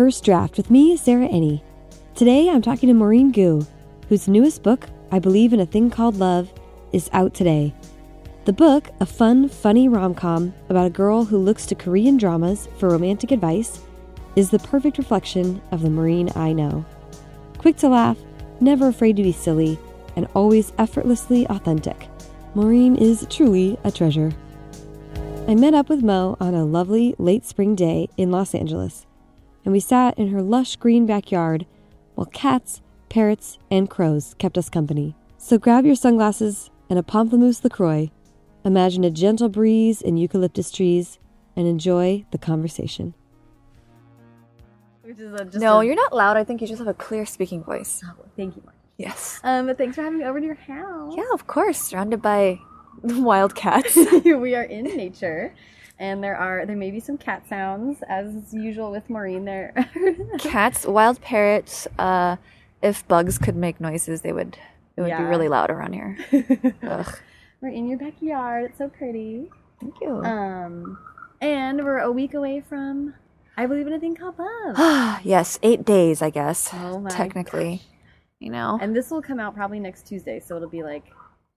First Draft with me, Sarah Enni. Today I'm talking to Maurene Goo, whose newest book, I Believe in a Thing Called Love, is out today. The book, a fun, funny rom com about a girl who looks to Korean dramas for romantic advice, is the perfect reflection of the Maurene I know. Quick to laugh, never afraid to be silly, and always effortlessly authentic. Maurene is truly a treasure. I met up with Mo on a lovely late spring day in Los Angeles, and we sat in her lush green backyard while cats, parrots, and crows kept us company. So grab your sunglasses and a pamplemousse LaCroix, imagine a gentle breeze in eucalyptus trees, and enjoy the conversation. Which is a, just No, a- you're not loud. I think you just have a clear speaking voice. Oh, thank you, Mark. Yes. Um, but thanks for having me over to your house. Yeah, of course. Surrounded by wild cats. we are in nature, and there are there may be some cat sounds as usual with Maurene. There, cats, wild parrots. Uh, if bugs could make noises, they would. It would Yeah. be really loud around here. Ugh. we're in your backyard. It's so pretty. Thank you. Um, and we're a week away from I believe in a thing called love. yes, eight days, I guess. Oh my technically, you know. and this will come out probably next Tuesday, so it'll be like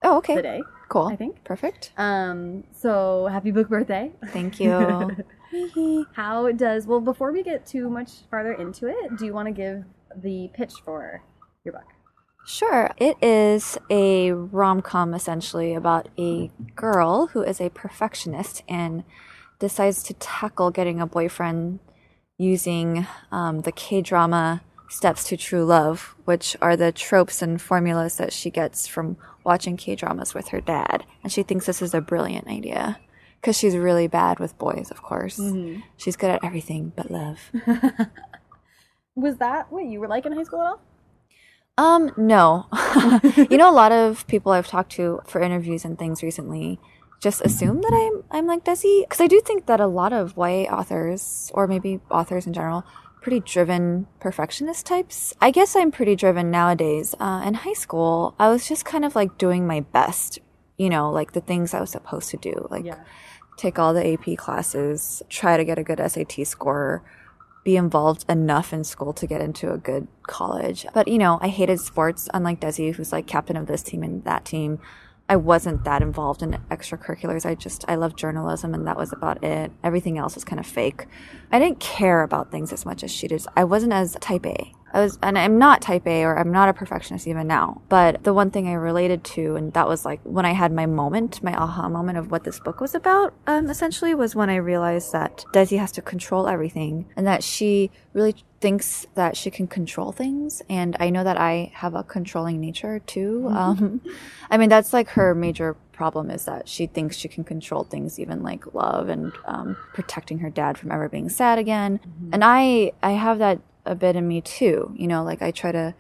oh, okay. the day. Cool. I think. Perfect. Um, so happy book birthday. Thank you. How does well before we get too much farther into it, do you want to give the pitch for your book? Sure. It is a rom com essentially about a girl who is a perfectionist and decides to tackle getting a boyfriend using um, the K drama steps to true love, which are the tropes and formulas that she gets from watching K dramas with her dad. And she thinks this is a brilliant idea because she's really bad with boys, of course. She's good at everything but love. Was that what you were like in high school at all? Um, no. you know, a lot of people I've talked to for interviews and things recently just assume that I'm I'm like Desi because I do think that a lot of YA authors or maybe authors in general pretty driven perfectionist types. I guess I'm pretty driven nowadays. Uh, in high school, I was just kind of like doing my best, you know, like the things I was supposed to do, like Yeah. take all the AP classes, try to get a good SAT score, be involved enough in school to get into a good college. But, you know, I hated sports, unlike Desi, who's like captain of this team and that team. I wasn't that involved in extracurriculars. I just, I loved journalism and that was about it. Everything else was kind of fake. I didn't care about things as much as she did. I wasn't as type A. I was, and I'm not type A or I'm not a perfectionist even now. But the one thing I related to, and that was like when I had my moment, my aha moment of what this book was about, um, essentially was when I realized that Desi has to control everything and that she really thinks that she can control things. And I know that I have a controlling nature too. Um, I mean, that's like her major problem is that she thinks she can control things, even like love and um, protecting her dad from ever being sad again. And I, I have that a bit in me too. You know, like I try to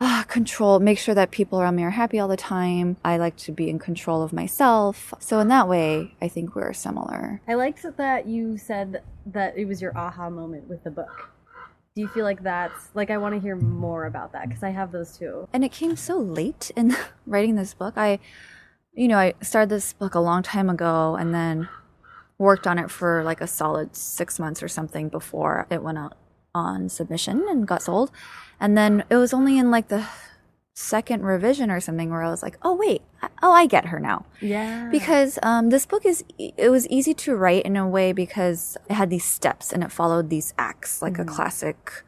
ah, control, make sure that people around me are happy all the time. I like to be in control of myself. So in that way, I think we're similar. I liked that you said that it was your aha moment with the book. Do you feel like that's like I want to hear more about that because I have those too. and it came so late in writing this book. I, you know, I started this book a long time ago and then worked on it for like a solid six months or something before it went out on submission and got sold. And then it was only in like the second revision or something where I was like, oh, wait, oh, I get her now. Yeah. because um, this book is it was easy to write in a way because it had these steps and it followed these acts like a classic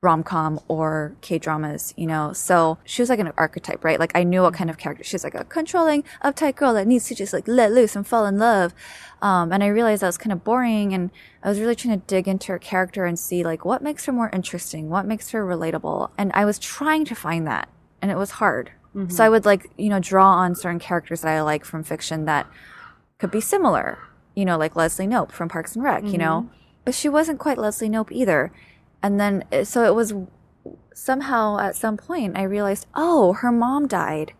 rom-com or k-dramas you know? So she was like an archetype right? Like i knew what kind of character she's like a controlling uptight girl that needs to just like let loose and fall in love. Um, and i realized that was kind of boring and i was really trying to dig into her character and see like what makes her more interesting what makes her relatable. And i was trying to find that and it was hard mm-hmm. so i would like you know draw on certain characters that i like from fiction that could be similar, you know, like Leslie Knope from Parks and Rec, you know, mm-hmm. but she wasn't quite Leslie Knope either. And then, uh, so it was somehow at some point I realized, oh, her mom died.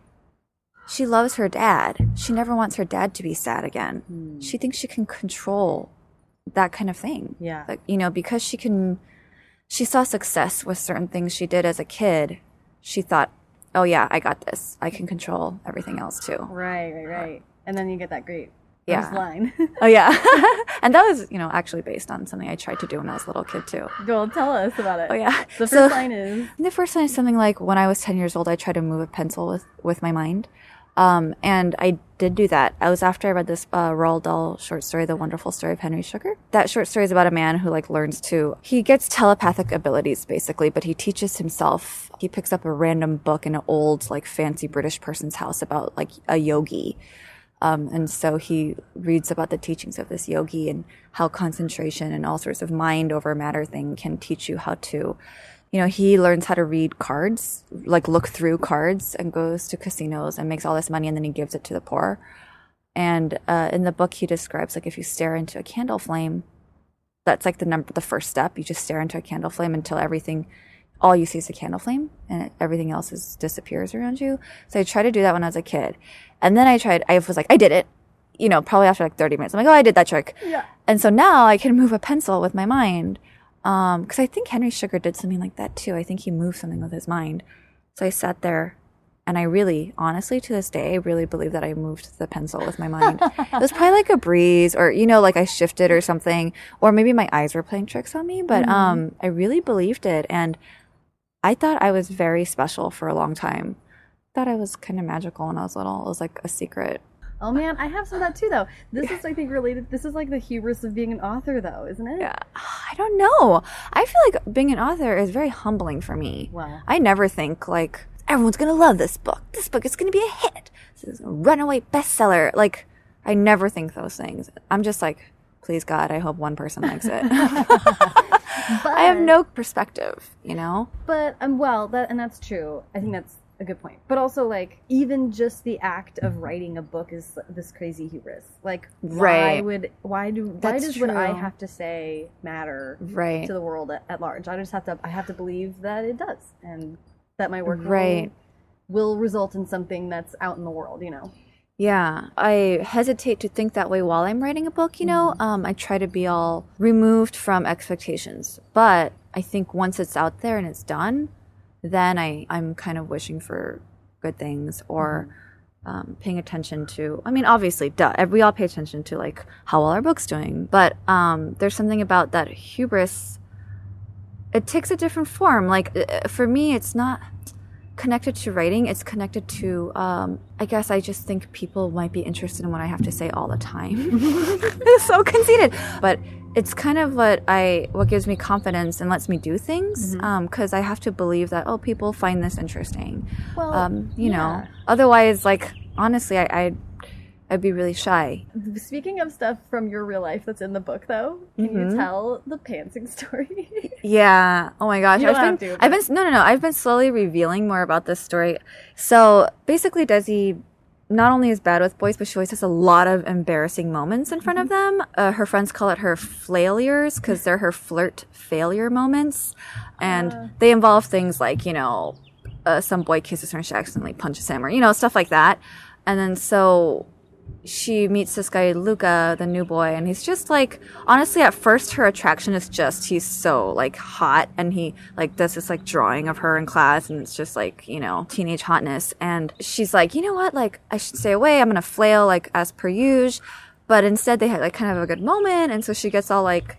She loves her dad. She never wants her dad to be sad again. Hmm. She thinks she can control that kind of thing. Yeah. Like, you know, because she can, she saw success with certain things she did as a kid. She thought, oh yeah, I got this. I can control everything else too. Right, right, uh, right. And then you get that great Yeah. line. Oh yeah, and that was you know actually based on something I tried to do when I was a little kid too. Go tell us about it. Oh yeah, The first So- line is The first line is something like when I was 10 years old, I tried to move a pencil with, with my mind. Um, and I did do that. I was after I read this uh, Roald Dahl short story, The Wonderful Story of Henry Sugar. That short story is about a man who like learns to, he gets telepathic abilities basically, but he teaches himself. He picks up a random book in an old like fancy British person's house about like a yogi. Um, and so he reads about the teachings of this yogi and how concentration and all sorts of mind over matter thing can teach you how to, you know, he learns how to read cards, like look through cards and goes to casinos and makes all this money and then he gives it to the poor. And uh, in the book, he describes like if you stare into a candle flame, that's like the number, the first step. You just stare into a candle flame until everything, all you see is a candle flame, and everything else is disappears around you. So I tried to do that when I was a kid, and then I tried. I was like, I did it. You know, probably after like thirty minutes, I'm like, oh, I did that trick. yeah. And so now I can move a pencil with my mind. Um, cause I think Henry Sugar did something like that too. I think he moved something with his mind. So I sat there and I really, honestly, to this day, I really believe that I moved the pencil with my mind. it was probably like a breeze or, you know, like I shifted or something, or maybe my eyes were playing tricks on me, but, um, I really believed it. And I thought I was very special for a long time. Thought I was kind of magical when I was little. It was like a secret. Oh man, I have some of that too though. This is I think related this is like the hubris of being an author though, isn't it? Yeah. I don't know. I feel like being an author is very humbling for me. Wow. I never think like everyone's gonna love this book. This book is gonna be a hit. This is a runaway bestseller. Like I never think those things. I'm just like, please God, I hope one person likes it. But, I have no perspective, you know? But um, well, that and that's true. I think that's a good point. But also, like, even just the act of writing a book is this crazy hubris. Like, why would why do why That's does what I have to say matter Right. to the world at, at large? I just have to I have to believe that it does, and that my work Right. will, will result in something that's out in the world. You know. Yeah, I hesitate to think that way while I'm writing a book, you know? Um, I try to be all removed from expectations. But I think once it's out there and it's done, then I, I'm kind of wishing for good things or um, paying attention to. I mean, obviously, duh, we all pay attention to like how well our book's doing. But um, there's something about that hubris. It takes a different form. Like, uh, for me, it's not connected to writing it's connected to um i guess i just think people might be interested in what i have to say all the time it's so conceited but it's kind of what i what gives me confidence and lets me do things um because i have to believe that oh people find this interesting Well, um you know otherwise like honestly i i'd, I'd be really shy Speaking of stuff from your real life that's in the book, though, can Mhm. you tell the pantsing story? Yeah. Oh my gosh. I've have been, to, I've been, no, no, no. I've been slowly revealing more about this story. So basically, Desi not only is bad with boys, but she always has a lot of embarrassing moments in front of them. Uh, her friends call it her flailures because they're her flirt failure moments. And they involve things like, you know, uh, some boy kisses her and she accidentally punches him or, you know, stuff like that. And then so she meets this guy Luca, the new boy, and he's just like honestly at first her attraction is just he's so like hot and he like does this like drawing of her in class and it's just like, you know, teenage hotness and she's like, "You know what? Like I should stay away. I'm going to flail like as per usual." But instead they had like kind of a good moment and so she gets all like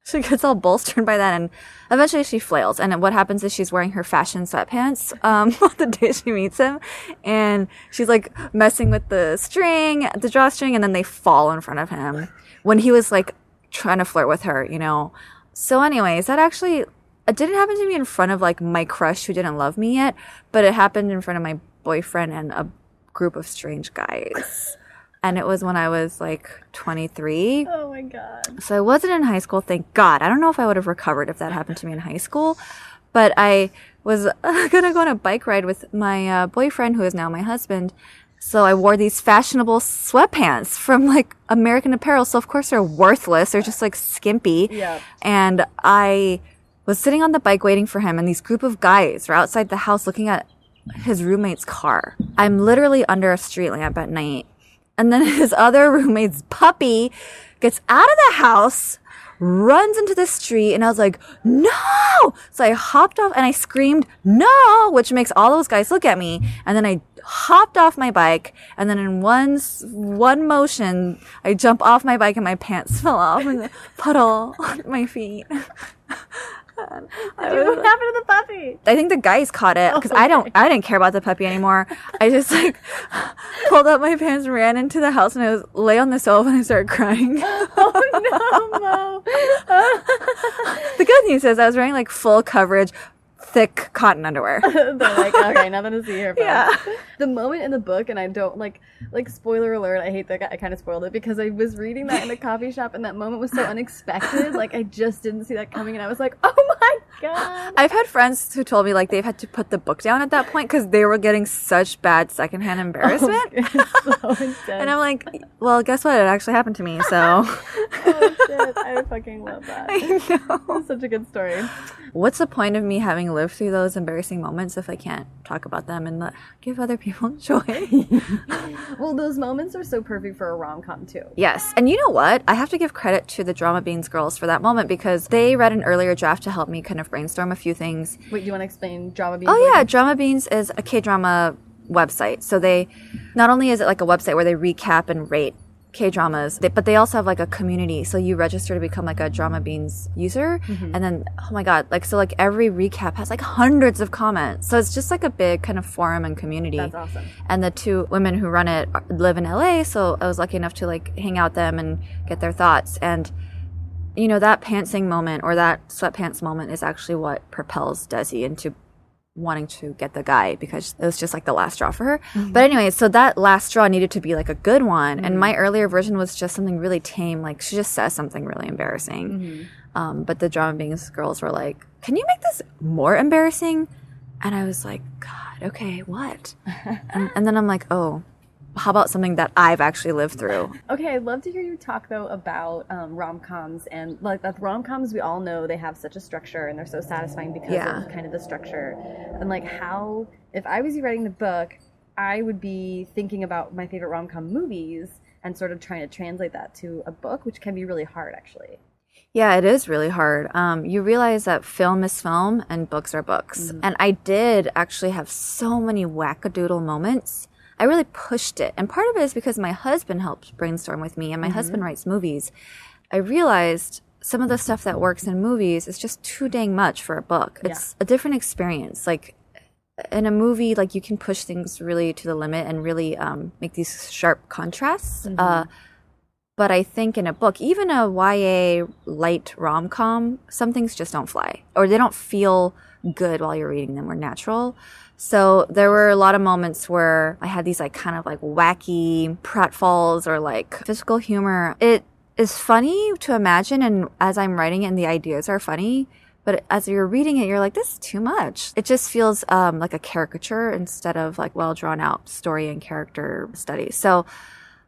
she gets all bolstered by that and eventually she flails. And what happens is she's wearing her fashion sweatpants um the day she meets him. And she's like messing with the string the drawstring and then they fall in front of him. When he was like trying to flirt with her you know? So anyways that actually it didn't happen to me in front of like my crush who didn't love me yet but it happened in front of my boyfriend and a group of strange guys and it was when i was like 23 oh my god. so I wasn't in high school, thank God. I don't know if I would have recovered if that happened to me in high school, but I was uh, gonna go on a bike ride with my uh, boyfriend, who is now my husband. So I wore these fashionable sweatpants from like American Apparel. So of course they're worthless. They're just like skimpy. Yeah. And I was sitting on the bike waiting for him, and these group of guys were outside the house looking at his roommate's car. I'm literally under a street lamp at night. And then his other roommate's puppy gets out of the house, runs into the street and I was like, no! So I hopped off and I screamed, no! Which makes all those guys look at me. And then I hopped off my bike and then in one, one motion, I jump off my bike and my pants fell off in the puddle on my feet. Dude, what happened to the puppy? I think the guys caught it because I don't, I didn't care about the puppy anymore. I just like pulled up my pants, ran into the house, and I was lay on the sofa and I started crying. Oh no, Mo! the good news is I was wearing like full coverage, thick cotton underwear. They're like, okay, nothing to see here. folks." Yeah. The moment in the book, and I don't like, like spoiler alert. I hate that I kind of spoiled it because I was reading that in the coffee shop, and that moment was so unexpected. Like I just didn't see that coming, and I was like, oh my god. I've had friends who told me like they've had to put the book down at that point because they were getting such bad secondhand oh, embarrassment. It's so. And I'm like, well, guess what? It actually happened to me. So oh shit, I fucking love that. I know. It's such a good story. What's the point of me having lived through those embarrassing moments if I can't talk about them and let, give other people joy? Well, those moments are so perfect for a rom com too. yes. And you know what? I have to give credit to the Drama Beans girls for that moment because they read an earlier draft to help me kind of brainstorm a few things. Wait, do you want to explain Drama Beans? Oh yeah, Drama Beans is a K drama website. So they not only is it like a website where they recap and rate K dramas, but they also have like a community. So you register to become like a Drama Beans user, mm-hmm. and then oh my god, like so like every recap has like hundreds of comments. So it's just like a big kind of forum and community. That's awesome. And the two women who run it live in LA, so I was lucky enough to like hang out with them and get their thoughts. And you know that pantsing moment or that sweatpants moment is actually what propels Desi into wanting to get the guy because it was just like the last straw for her. Mm-hmm. But anyway, so that last straw needed to be like a good one, and mm-hmm. my earlier version was just something really tame. Like she just says something really embarrassing. Mm-hmm. Um, but the Drama Beans girls were like, "Can you make this more embarrassing?" And I was like, "God, okay, what?" and, and then I'm like, "Oh." How about something that I've actually lived through? Okay, I'd love to hear you talk though about um, rom coms and like that rom coms. We all know they have such a structure and they're so satisfying because Yeah. of kind of the structure. And like how, if I was you writing the book, I would be thinking about my favorite rom com movies and sort of trying to translate that to a book, which can be really hard actually. Yeah, it is really hard. Um, you realize that film is film and books are books. And I did actually have so many wackadoodle moments. I really pushed it. And part of it is because my husband helped brainstorm with me, and my husband writes movies. I realized some of the stuff that works in movies is just too dang much for a book. It's a different experience. Like, in a movie, like you can push things really to the limit and really um, make these sharp contrasts. Uh, but I think in a book, even a YA light rom com, some things just don't fly or they don't feel good while you're reading them or natural. So there were a lot of moments where I had these like kind of like wacky pratfalls or like physical humor. It is funny to imagine, and as I'm writing it, and the ideas are funny. But as you're reading it, you're like, this is too much. It just feels um, like a caricature instead of like well drawn out story and character studies. So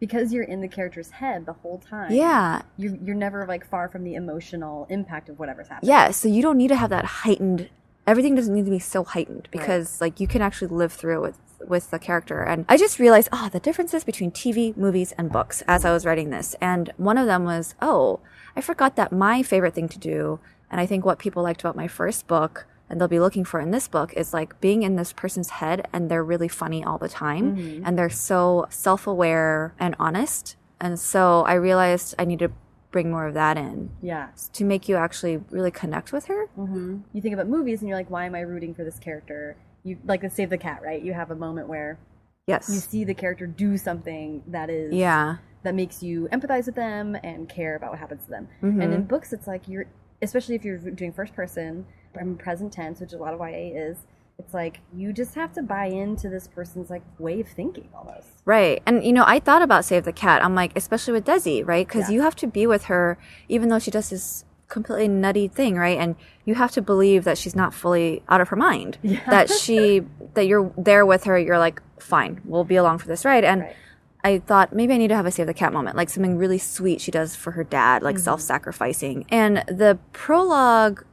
Because you're in the character's head the whole time. yeah, You, you're never like far from the emotional impact of whatever's happening. Yeah, so you don't need to have that heightened. Everything doesn't need to be so heightened because like you can actually live through it with with the character. And I just realized, oh, the differences between TV, movies, and books as I was writing this. And one of them was, oh, I forgot that my favorite thing to do, and I think what people liked about my first book and they'll be looking for in this book is like being in this person's head and they're really funny all the time mm-hmm. and they're so self-aware and honest. And so I realized I need to bring more of that in Yeah. to make you actually really connect with her. hmm You think about movies and you're like, why am I rooting for this character? You like the Save the Cat, right? You have a moment where yes, you see the character do something that is Yeah. that makes you empathize with them and care about what happens to them. Mhm. And in books, it's like you're, especially if you're doing first person, I'm present tense, which a lot of YA is. It's like you just have to buy into this person's like way of thinking almost. Right. And, you know, I thought about Save the Cat. I'm like, especially with Desi, right? Because Yeah. you have to be with her, even though she does this completely nutty thing, right? And you have to believe that she's not fully out of her mind. Yeah. That she, that you're there with her, you're like, fine, we'll be along for this ride. And Right. I thought maybe I need to have a Save the Cat moment, like something really sweet she does for her dad, Mm-hmm. like self sacrificing. And the prologue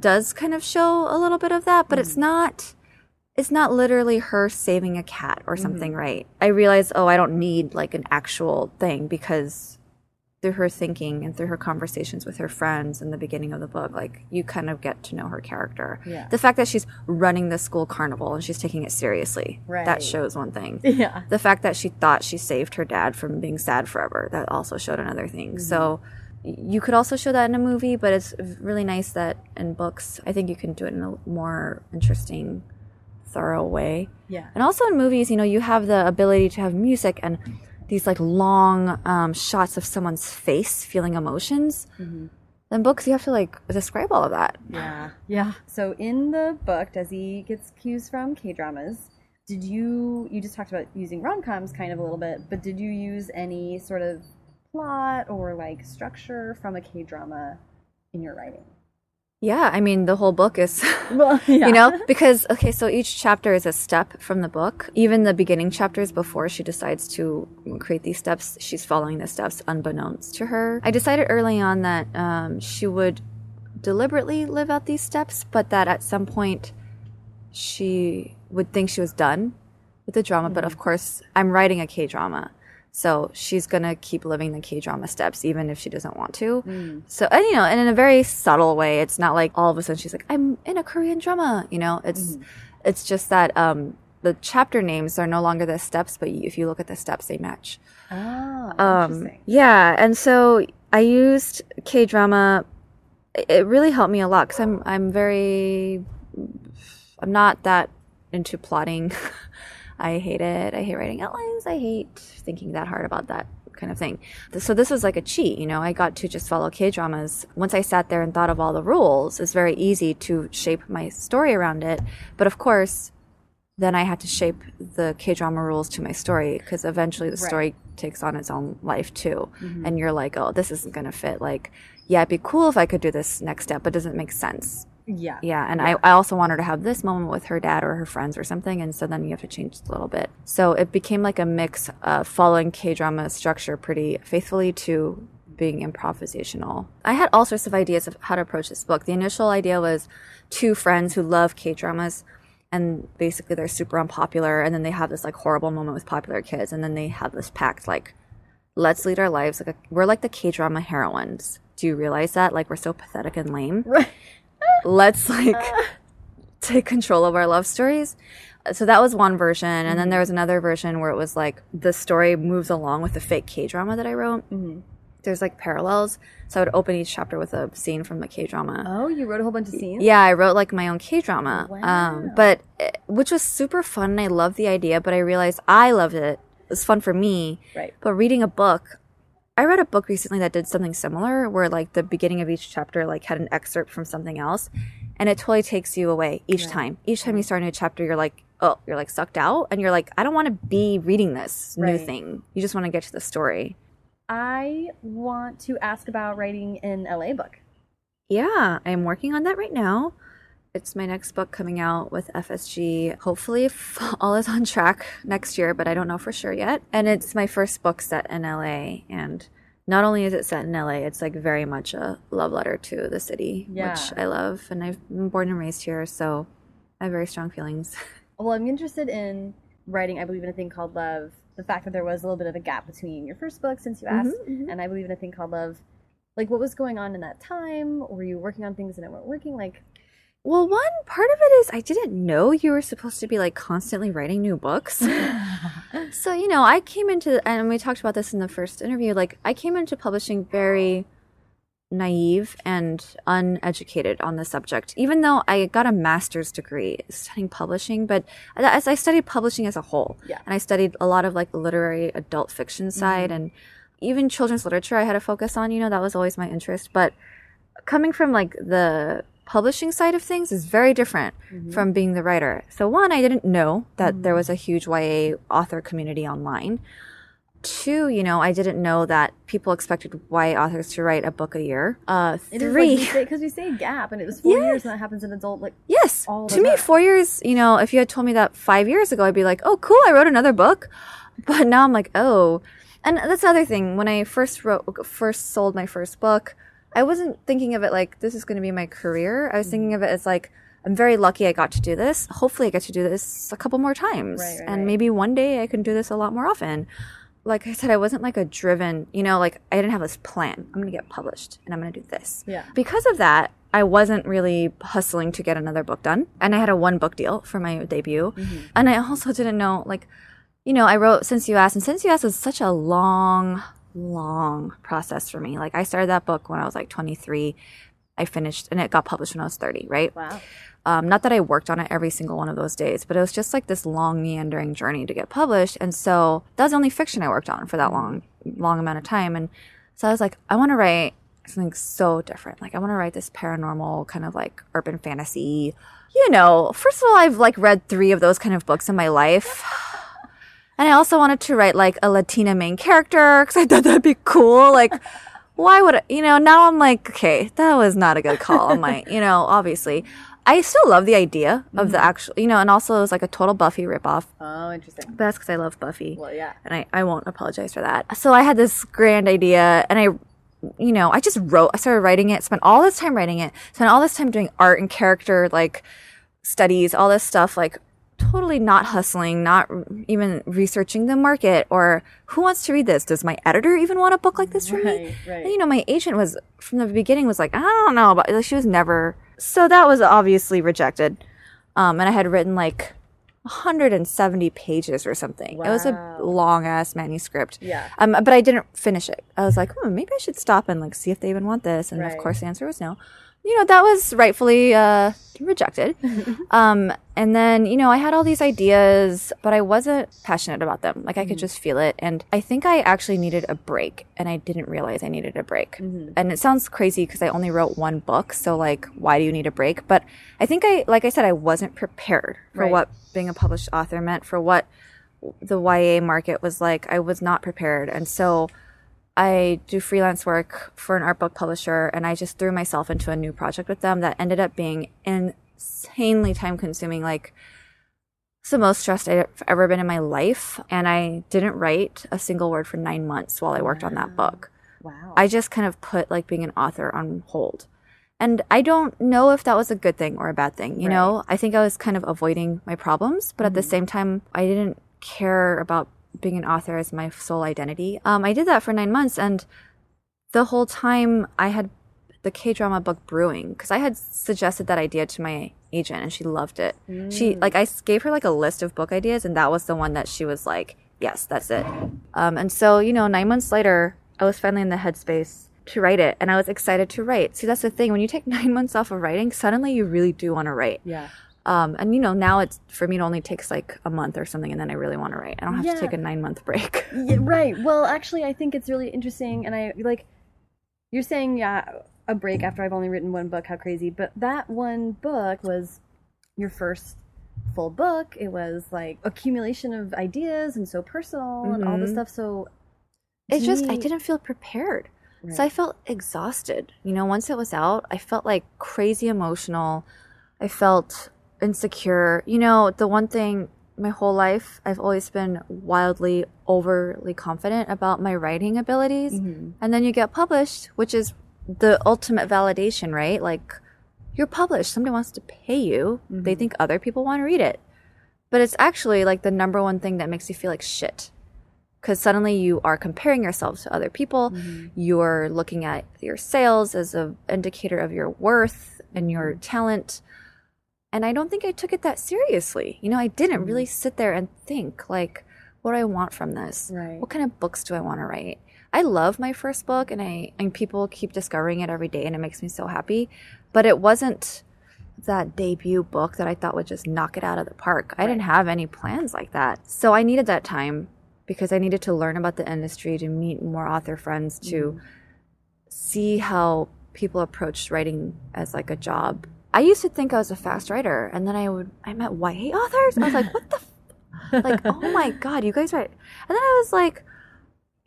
does kind of show a little bit of that, but it's Mm-hmm. not it's not literally her saving a cat or Mm-hmm. something, right? I realize, oh, I don't need like an actual thing because through her thinking and through her conversations with her friends in the beginning of the book, like you kind of get to know her character. Yeah. The fact that she's running the school carnival and she's taking it seriously, Right. that shows one thing. Yeah. The fact that she thought she saved her dad from being sad forever, that also showed another thing. So y- you could also show that in a movie, but it's really nice that in books, I think you can do it in a more interesting, thorough way. Yeah. And also in movies, you know, you have the ability to have music and these like long um, shots of someone's face feeling emotions. In books, you have to like describe all of that. Yeah. Yeah. So in the book, Desi gets cues from K dramas. Did you you just talked about using rom coms kind of a little bit, but did you use any sort of plot or like structure from a K drama in your writing? Yeah, I mean, the whole book is. Well, yeah. You know, because okay, so each chapter is a step from the book. Even the beginning chapters before she decides to create these steps, she's following the steps unbeknownst to her. I decided early on that um, she would deliberately live out these steps, but that at some point she would think she was done with the drama. But of course, I'm writing a K drama. So she's gonna keep living the K drama steps even if she doesn't want to. So and you know, and in a very subtle way, it's not like all of a sudden she's like, I'm in a Korean drama. You know, it's it's just that um, the chapter names are no longer the steps, but if you look at the steps, they match. Oh, Um, interesting. yeah, and so I used K drama. It really helped me a lot because I'm I'm very I'm not that into plotting. I hate it. I hate writing outlines. I hate thinking that hard about that kind of thing. So this was like a cheat, you know. I got to just follow K dramas. Once I sat there and thought of all the rules, it's very easy to shape my story around it. But of course, then I had to shape the K drama rules to my story because eventually the story takes on its own life too. Mm-hmm. And you're like, oh, this isn't going to fit. Like, yeah, it'd be cool if I could do this next step, but it doesn't make sense. Yeah. Yeah, and I, I also want her to have this moment with her dad or her friends or something, and so then you have to change a little bit. So it became like a mix of following K drama structure pretty faithfully to being improvisational. I had all sorts of ideas of how to approach this book. The initial idea was two friends who love K dramas, and basically they're super unpopular, and then they have this like horrible moment with popular kids, and then they have this pact like, let's lead our lives like a, we're like the K drama heroines. Do you realize that? Like we're so pathetic and lame Right. Let's like take control of our love stories. So that was one version, and then there was another version where it was like the story moves along with the fake K drama that I wrote. There's like parallels, so I would open each chapter with a scene from the K drama. Oh, you wrote a whole bunch of scenes. Yeah, I wrote like my own K drama, Wow. um, but eh, which was super fun, and I loved the idea. But I realized I loved it. It was fun for me, Right. but reading a book, I read a book recently that did something similar, where like the beginning of each chapter like had an excerpt from something else, and it totally takes you away each time. Each time you start a new chapter, you're like, oh, you're like sucked out, and you're like, I don't want to be reading this new Right. thing. You just want to get to the story. I want to ask about writing an LA book. Yeah, I'm working on that right now. It's my next book coming out with FSG. Hopefully, if all is on track next year, but I don't know for sure yet. And it's my first book set in LA. And not only is it set in LA, it's like very much a love letter to the city, Yeah. which I love. And I've been born and raised here, so I have very strong feelings. Well, I'm interested in writing I Believe in a Thing Called Love. The fact that there was a little bit of a gap between your first book, since you mm-hmm, asked, mm-hmm. and I Believe in a Thing Called Love. Like, what was going on in that time? Were you working on things that weren't working? Like, Well, one part of it is I didn't know you were supposed to be like constantly writing new books. so, you know, I came into, and we talked about this in the first interview, like I came into publishing very naive and uneducated on the subject, even though I got a master's degree studying publishing. But as I studied publishing as a whole, Yeah. and I studied a lot of like the literary adult fiction side mm-hmm. and even children's literature I had a focus on, you know, that was always my interest. But coming from like the publishing side of things is very different from being the writer. So one, I didn't know that there was a huge YA author community online. Two, you know, I didn't know that people expected YA authors to write a book a year. Uh, three, like because we say gap, and it was four years, and that happens in adult. Like, yes, to me, time. four years. You know, if you had told me that five years ago, I'd be like, oh, cool, I wrote another book. But now I'm like, oh, and that's the other thing. When I first wrote, first sold my first book, I wasn't thinking of it like this is going to be my career. I was thinking mm-hmm. of it as like I'm very lucky I got to do this. Hopefully, I get to do this a couple more times, Right, right, and right. maybe one day I can do this a lot more often. like I said, I wasn't like a driven, you know, like I didn't have this plan. I'm going to get published and I'm going to do this. Yeah. Because of that, I wasn't really hustling to get another book done. And I had a one book deal for my debut. Mm-hmm. And I also didn't know, like, you know, I wrote Since You Asked, and Since You Asked was such a long, long process for me. Like, I started that book when I was like 23. I finished, and it got published when I was 30, right? Wow. Um, not that I worked on it every single one of those days, but it was just like this long meandering journey to get published. And so that was the only fiction I worked on for that long, long amount of time. And so I was like, I want to write something so different. Like I want to write this paranormal kind of like urban fantasy. You know, first of all, I've like read three of those kind of books in my life. And I also wanted to write like a Latina main character because I thought that'd be cool. Like, why would I, you know? Now I'm like, okay, that was not a good call on my, you know, obviously. I still love the idea of the mm-hmm. actual, you know, and also it was like a total Buffy ripoff. Oh, interesting. But that's because I love Buffy. Well, yeah. And I, I won't apologize for that. So I had this grand idea and I, you know, I just wrote, I started writing it, spent all this time writing it, spent all this time doing art and character, like studies, all this stuff, like totally not hustling, not even researching the market or who wants to read this? Does my editor even want a book like this from me? Right, right. And, you know, my agent was from the beginning was like, I don't know, but like, she was never. So that was obviously rejected. Um, and I had written like 170 pages or something. It was a long ass manuscript. Yeah. Um, but I didn't finish it. I was like, hmm, maybe I should stop and like see if they even want this. And Right. of course, the answer was no. You know, that was rightfully uh, rejected. um, and then, you know, I had all these ideas, but I wasn't passionate about them. Like, I could just feel it. And I think I actually needed a break, and I didn't realize I needed a break. And it sounds crazy because I only wrote one book. So, like, why do you need a break? But I think I, like I said, I wasn't prepared for Right. what being a published author meant, for what the YA market was like. I was not prepared. And so, I do freelance work for an art book publisher and I just threw myself into a new project with them that ended up being insanely time consuming. Like, it's the most stressed I've ever been in my life. And I didn't write a single word for nine months while I worked on that book. Wow. I just kind of put like being an author on hold. And I don't know if that was a good thing or a bad thing. You know, I think I was kind of avoiding my problems, but at the mm-hmm. same time, I didn't care about being an author as my sole identity. Um, I did that for nine months, and the whole time I had the K drama book brewing because I had suggested that idea to my agent, and she loved it. She like I gave her like a list of book ideas, and that was the one that she was like, "Yes, that's it." Um, and so you know, nine months later, I was finally in the headspace to write it, and I was excited to write. See, that's the thing when you take nine months off of writing, suddenly you really do want to write. yeah. Um, and you know, now it's for me, it only takes like a month or something, and then I really want to write. I don't have Yeah. to take a nine month break. Yeah, right. Well, actually, I think it's really interesting, and I like you're saying, yeah, a break after I've only written one book. How crazy! But that one book was your first full book. It was like accumulation of ideas and so personal and all this Mhm. stuff. So It's just I didn't feel prepared. So I felt exhausted. You know, once it was out, I felt like crazy emotional. I felt insecure. You know, the one thing my whole life I've always been wildly overly confident about my writing abilities. Mhm. And then you get published, which is the ultimate validation, right? Like you're published, somebody wants to pay you. They mm-hmm. think other people want to read it. But it's actually like the number one thing that makes you feel like shit because suddenly you are comparing yourself to other people mm-hmm. you're looking at your sales as an indicator of your worth and your mm-hmm. talent and i don't think i took it that seriously you know i didn't really mm. sit there and think like what do i want from this Right. what kind of books do i want to write i love my first book and i and people keep discovering it every day and it makes me so happy but it wasn't that debut book that I thought would just knock it out of the park. I didn't have any plans like that. So I needed that time because I needed to learn about the industry, to meet more author friends, to mm. see how people approached writing as like a job. I used to think I was a fast writer, and then I would I met YA authors. I was like, what the, f-? like, oh my god, you guys write. And then I was like,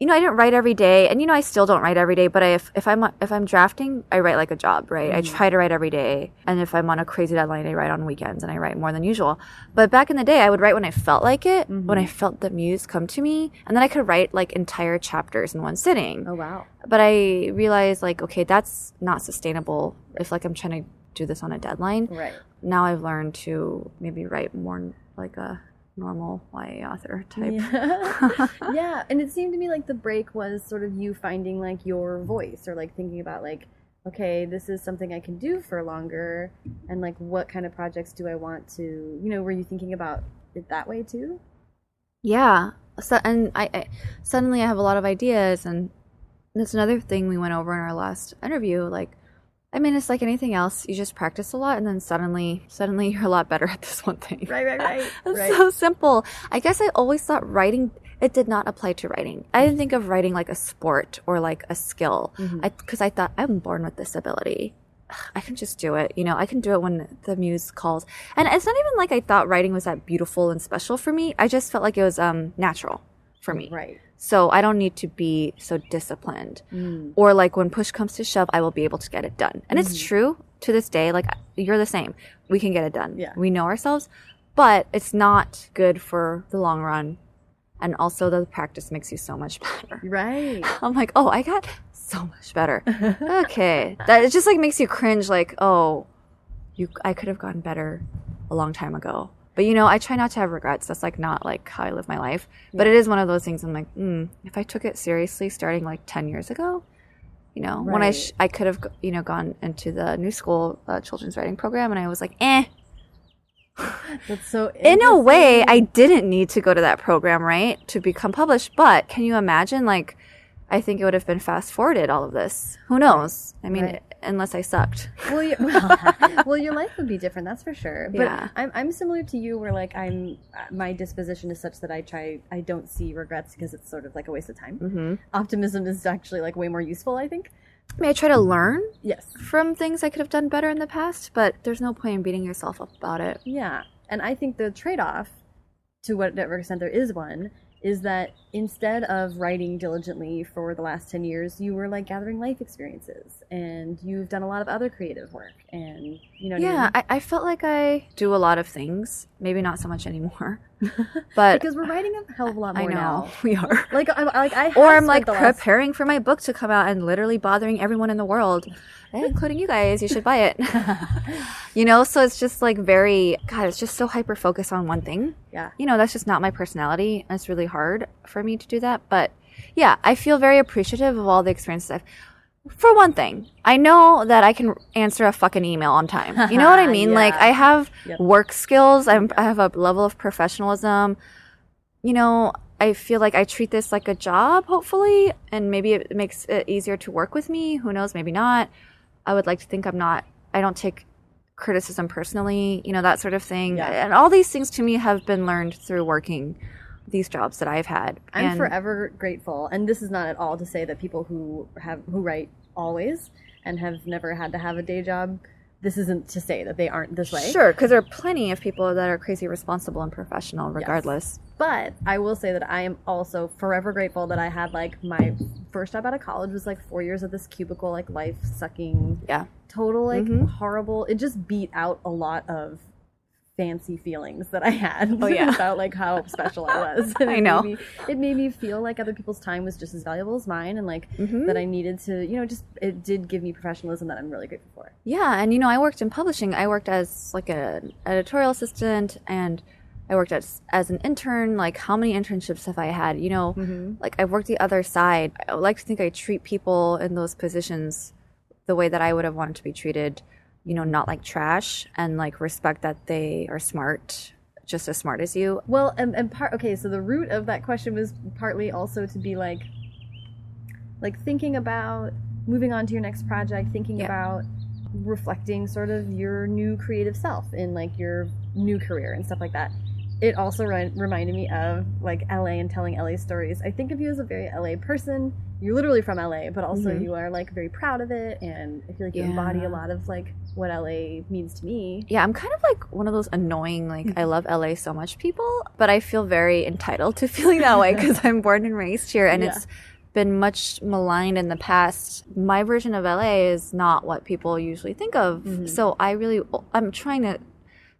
you know, I didn't write every day, and you know, I still don't write every day. But I, if if I'm if I'm drafting, I write like a job, right? I mm-hmm. try to write every day, and if I'm on a crazy deadline, I write on weekends, and I write more than usual. But back in the day, I would write when I felt like it, when I mm-hmm. felt the muse come to me, and then I could write like entire chapters in one sitting Oh wow. but I realized like okay that's not sustainable if like I'm trying to do this on a deadline Right. now I've learned to maybe write more like a normal YA author type. Yeah. yeah, and it seemed to me like the break was sort of you finding like your voice or like thinking about like okay, this is something I can do for longer and like what kind of projects do I want to, you know, were you thinking about it that way too? Yeah. So, and I, I suddenly I have a lot of ideas and that's another thing we went over in our last interview like I mean, it's like anything else. You just practice a lot, and then suddenly, suddenly you're a lot better at this one thing. Right, right, right. it's right. so simple. I guess I always thought writing. It did not apply to writing. I didn't think of writing like a sport or like a skill. Mhm. I because I thought I'm born with this ability. I can just do it. You know, I can do it when the muse calls. And it's not even like I thought writing was that beautiful and special for me. I just felt like it was um natural for me. Right. So I don't need to be so disciplined Mm. or like when push comes to shove, I will be able to get it done. And it's Mhm. true to this day. Like you're the same. We can get it done. Yeah. We know ourselves, but it's not good for the long run. And also the practice makes you so much better. Right. I'm like, oh, I got so much better. okay. That it just like makes you cringe like, oh, you I could have gotten better a long time ago. But you know, I try not to have regrets. That's like not like how I live my life. But it is one of those things I'm like, mm, if I took it seriously starting like 10 years ago, you know, when I sh- I could have you know gone into the new school uh, children's writing program and I was like, "Eh." That's so In a way, I didn't need to go to that program, right? To become published, but can you imagine like I think it would have been fast forwarded all of this. Who knows? I mean, Right. Unless I sucked. well, you, well, well, your life would be different, that's for sure. But Yeah. I'm, I'm similar to you, where like I'm, my disposition is such that I try, I don't see regrets because it's sort of like a waste of time. hmm Optimism is actually like way more useful, I think. I mean, I try to learn Yes. from things I could have done better in the past, but there's no point in beating yourself up about it. Yeah, and I think the trade-off, to whatever extent there is one, is that instead of writing diligently for the last 10 years you were like gathering life experiences and you've done a lot of other creative work and you know what I Yeah, mean? I, I felt like I do a lot of things. Maybe not so much anymore, but because we're writing a hell of a lot I more know now we are. like I, like I or I'm like the last- preparing for my book to come out and literally bothering everyone in the world, including you guys. You should buy it. you know, so it's just like very God. It's just so hyper focused on one thing. yeah You know, that's just not my personality. and It's really hard for me to do that. But yeah, I feel very appreciative of all the experiences I've. For one thing, I know that I can answer a fucking email on time. You know what I mean? Like I have Yep. work skills. I'm, I have a level of professionalism. You know, I feel like I treat this like a job, hopefully, and maybe it makes it easier to work with me. Who knows? Maybe not. I would like to think I'm not. I don't take criticism personally. You know that sort of thing. Yeah. And all these things to me have been learned through working these jobs that I've had. I'm And- forever grateful and this is not at all to say that people who have who write always and have never had to have a day job this isn't to say that they aren't this way Sure, because there are plenty of people that are crazy responsible and professional, regardless. But I will say that I am also forever grateful that I had like my first job out of college was like four years of this cubicle, like life sucking, Yeah. total like Mhm. horrible. It just beat out a lot of fancy feelings that I had Oh, yeah. about like how special I was. I it know. Made me, it made me feel like other people's time was just as valuable as mine, and like Mhm. that I needed to, you know, just it did give me professionalism that I'm really grateful for. Yeah, and you know, I worked in publishing. I worked as like an editorial assistant, and I worked as as an intern. Like, how many internships have I had? You know, Mm-hmm. like I've worked the other side. I like to think I treat people in those positions the way that I would have wanted to be treated. You know, not like trash, and like respect that they are smart, just as smart as you. Well, and, and part okay, so the root of that question was partly also to be like, like thinking about moving on to your next project, thinking Yeah. about reflecting sort of your new creative self in like your new career and stuff like that. It also re- reminded me of like LA and telling LA stories. I think of you as a very LA person. You're literally from LA, but also Mhm. you are like very proud of it, and I feel like you embody a lot of like what LA means to me. Yeah, I'm kind of like one of those annoying, like, I love LA so much people, but I feel very entitled to feeling that way because I'm born and raised here and Yeah. it's been much maligned in the past. My version of LA is not what people usually think of. Mhm. So I really, I'm trying to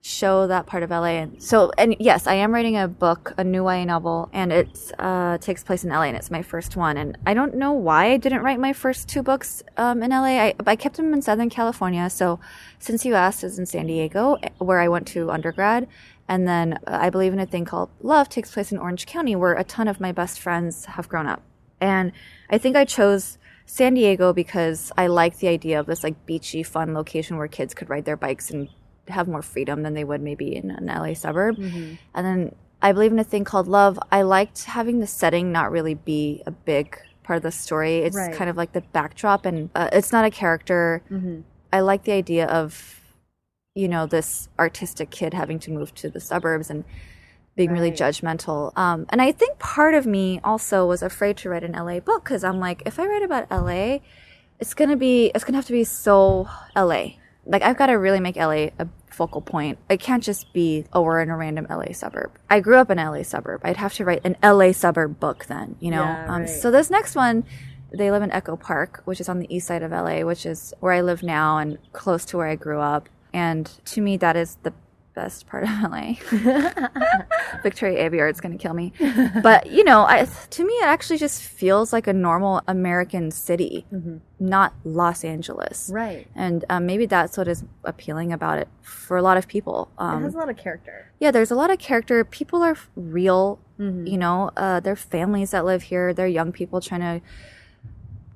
show that part of LA. And so, and yes, I am writing a book, a new YA novel, and it uh, takes place in LA, and it's my first one. And I don't know why I didn't write my first two books um, in LA. I, I kept them in Southern California. So, since you asked, is in San Diego, where I went to undergrad. And then uh, I believe in a thing called Love takes place in Orange County, where a ton of my best friends have grown up. And I think I chose San Diego because I like the idea of this like beachy, fun location where kids could ride their bikes and have more freedom than they would maybe in an LA suburb. Mm-hmm. And then I believe in a thing called love. I liked having the setting not really be a big part of the story. It's Right. kind of like the backdrop, and uh, it's not a character. Mhm. I like the idea of, you know, this artistic kid having to move to the suburbs and being really judgmental. Um, and I think part of me also was afraid to write an LA book because I'm like, if I write about LA, it's gonna be, it's gonna have to be so LA. Like I've got to really make LA a focal point. It can't just be, oh, we're in a random LA suburb. I grew up in an LA suburb. I'd have to write an LA suburb book then, you know. Yeah, um, right. so this next one, they live in Echo Park, which is on the east side of LA, which is where I live now and close to where I grew up. And to me, that is the best part of LA. Victoria Aveyard's going to kill me. But, you know, I, to me, it actually just feels like a normal American city, not Los Angeles. Right. And um, maybe that's what is appealing about it for a lot of people. it Um, has a lot of character. yeah, there's a lot of character. People are real. Mhm. You know, uh, they're families that live here. They're young people trying to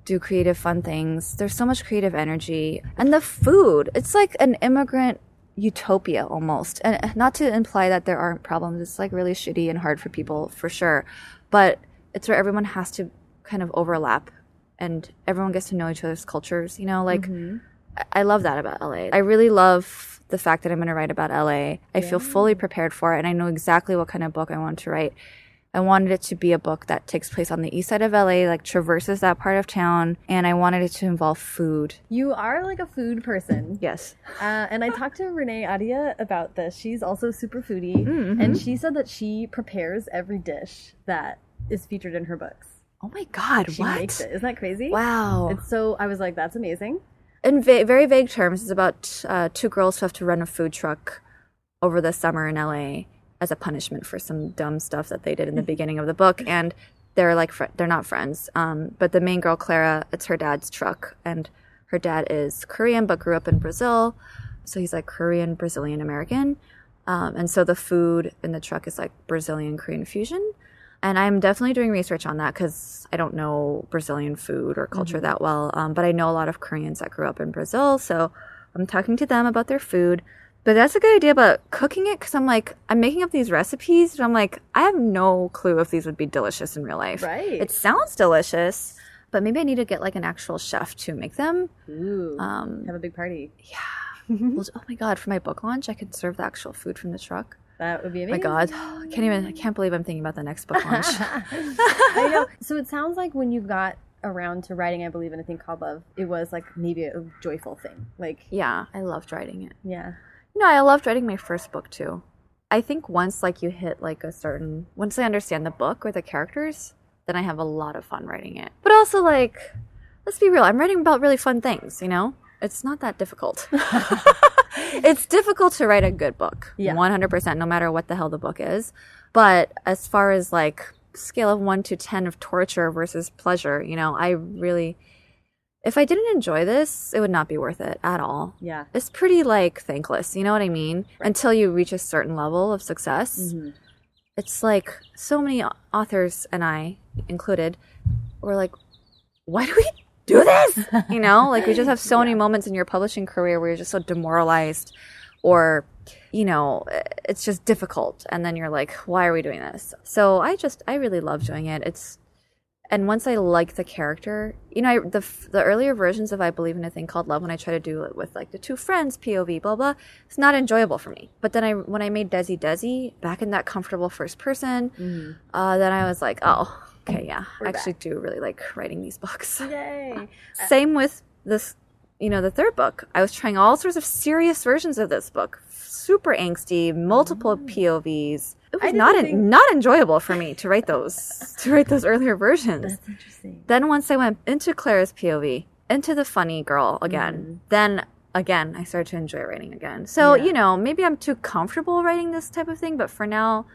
do creative, fun things. There's so much creative energy. And the food, it's like an immigrant utopia almost. And not to imply that there aren't problems, it's like really shitty and hard for people for sure. But it's where everyone has to kind of overlap and everyone gets to know each other's cultures, you know, like. Mhm. I- I love that about LA. I really love the fact that I'm going to write about LA. I feel fully prepared for it and I know exactly what kind of book I want to write. I wanted it to be a book that takes place on the east side of LA, like traverses that part of town, and I wanted it to involve food. You are like a food person. Yes. Uh, and I talked to Renee Ahdieh about this. She's also super foodie, Mhm. and she said that she prepares every dish that is featured in her books. Oh my god, She what? makes it. Isn't that crazy? Wow. It's so I was like, that's amazing. in va- very vague terms, it's about uh, two girls who have to run a food truck over the summer in LA as a punishment for some dumb stuff that they did in the beginning of the book. And they're like, fr- they're not friends. Um, but the main girl, Clara, it's her dad's truck. And her dad is Korean but grew up in Brazil. So he's like Korean, Brazilian American. Um, and so the food in the truck is like Brazilian Korean fusion. And I'm definitely doing research on that because I don't know Brazilian food or culture that well. Um, but I know a lot of Koreans that grew up in Brazil. So I'm talking to them about their food. But that's a good idea about cooking it because I'm like, I'm making up these recipes, but I'm like, I have no clue if these would be delicious in real life. Right. It sounds delicious, but maybe I need to get like an actual chef to make them. Ooh. Um, have a big party. well, oh my God, for my book launch, I could serve the actual food from the truck. That would be amazing. my. God, I can't even, I can't believe I'm thinking about the next book launch. I know. So it sounds like when you got around to writing, I believe in a thing called love, it was like maybe a joyful thing. Like, yeah, I loved writing it. yeah. No, I loved writing my first book too. I think once like you hit like a certain once I understand the book or the characters, then I have a lot of fun writing it. But also like let's be real, I'm writing about really fun things, you know? It's not that difficult. it's difficult to write a good book. Yeah. 100% no matter what the hell the book is. But as far as like scale of 1 to 10 of torture versus pleasure, you know, I really if I didn't enjoy this, it would not be worth it at all. Yeah. it's pretty like thankless you know what i mean? Until you reach a certain level of success. Mhm. it's like so many authors and i included were like why do we do this? You know? Like we just have so many moments in your publishing career where you're just so demoralized or you know it's just difficult. And then you're like why are we doing this? So i just i really love doing it. It's and once I like the character, you know, I, the the earlier versions of I believe in a thing called love, when I try to do it with like the two friends POV, blah blah, it's not enjoyable for me. But then I when I made Desi Desi back in that comfortable first person, Mhm. uh, then I was like, oh, okay, yeah, We're I actually do really like writing these books. Yay. Same with this, you know, the third book. I was trying all sorts of serious versions of this book, super angsty, multiple POVs. It was not think- not enjoyable for me to write those to write those earlier versions. That's interesting. Then once I went into Claire's POV, into the funny girl again, mm-hmm. then again, I started to enjoy writing again. So, Yeah. you know, maybe I'm too comfortable writing this type of thing, but for now,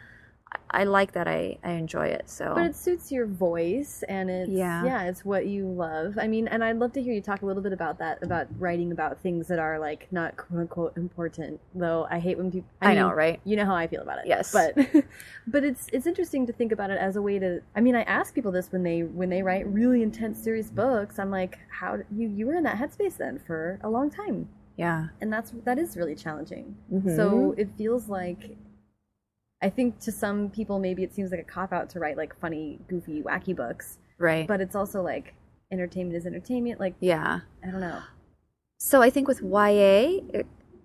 I, I like that I, I enjoy it. So, But it suits your voice and it's Yeah. yeah. it's what you love. I mean, and I'd love to hear you talk a little bit about that, about writing about things that are like not quote unquote important. Though I hate when people I, know, mean, right? You know how I feel about it. Yes. But but it's it's interesting to think about it as a way to I mean, I ask people this when they when they write really intense serious books. I'm like, how you you were in that headspace then for a long time. Yeah. And that's that is really challenging. Mhm. So it feels like I think to some people maybe it seems like a cop out to write like funny, goofy, wacky books, right. but it's also like entertainment is entertainment. Like yeah. I don't know. So I think with YA,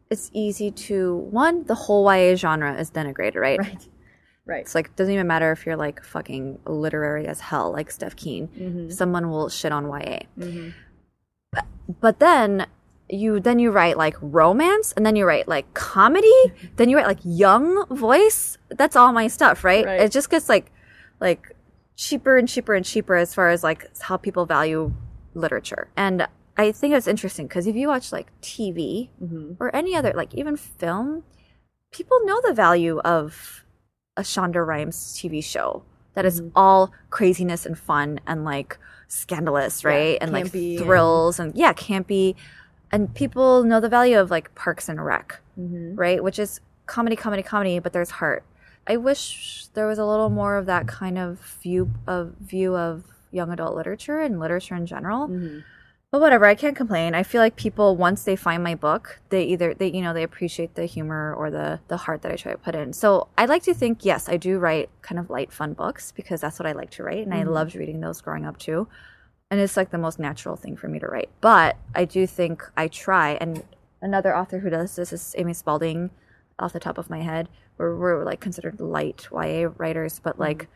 it's easy to one, the whole YA genre is denigrated, right? Right. Right. It's like doesn't even matter if you're like fucking literary as hell, like Steph Kuehn. Mm-hmm. Someone will shit on YA. Mm-hmm. But then you then you write like romance, and then you write like comedy, then you write like young voice. That's all my stuff, right? Right. It just gets like like cheaper and cheaper and cheaper as far as like how people value literature. And I think it's interesting because if you watch like TV, Mm-hmm. or any other like even film people know the value of a shonda rhimes tv show that is Mhm. all craziness and fun and like scandalous Yeah, right and like campy and- thrills and... yeah campy and people know the value of like parks and rec Mm-hmm. right which is comedy comedy comedy but there's heart i wish there was a little more of that kind of view of view of young adult literature and literature in general Mm-hmm. but whatever, I can't complain. I feel like people once they find my book, they either they you know they appreciate the humor or the the heart that I try to put in. So I like to think yes, I do write kind of light, fun books because that's what I like to write, and I Mhm. loved reading those growing up too. And it's like the most natural thing for me to write. But I do think I try. And another author who does this is Amy Spalding, off the top of my head. We're we're like considered light YA writers, but like mm-hmm.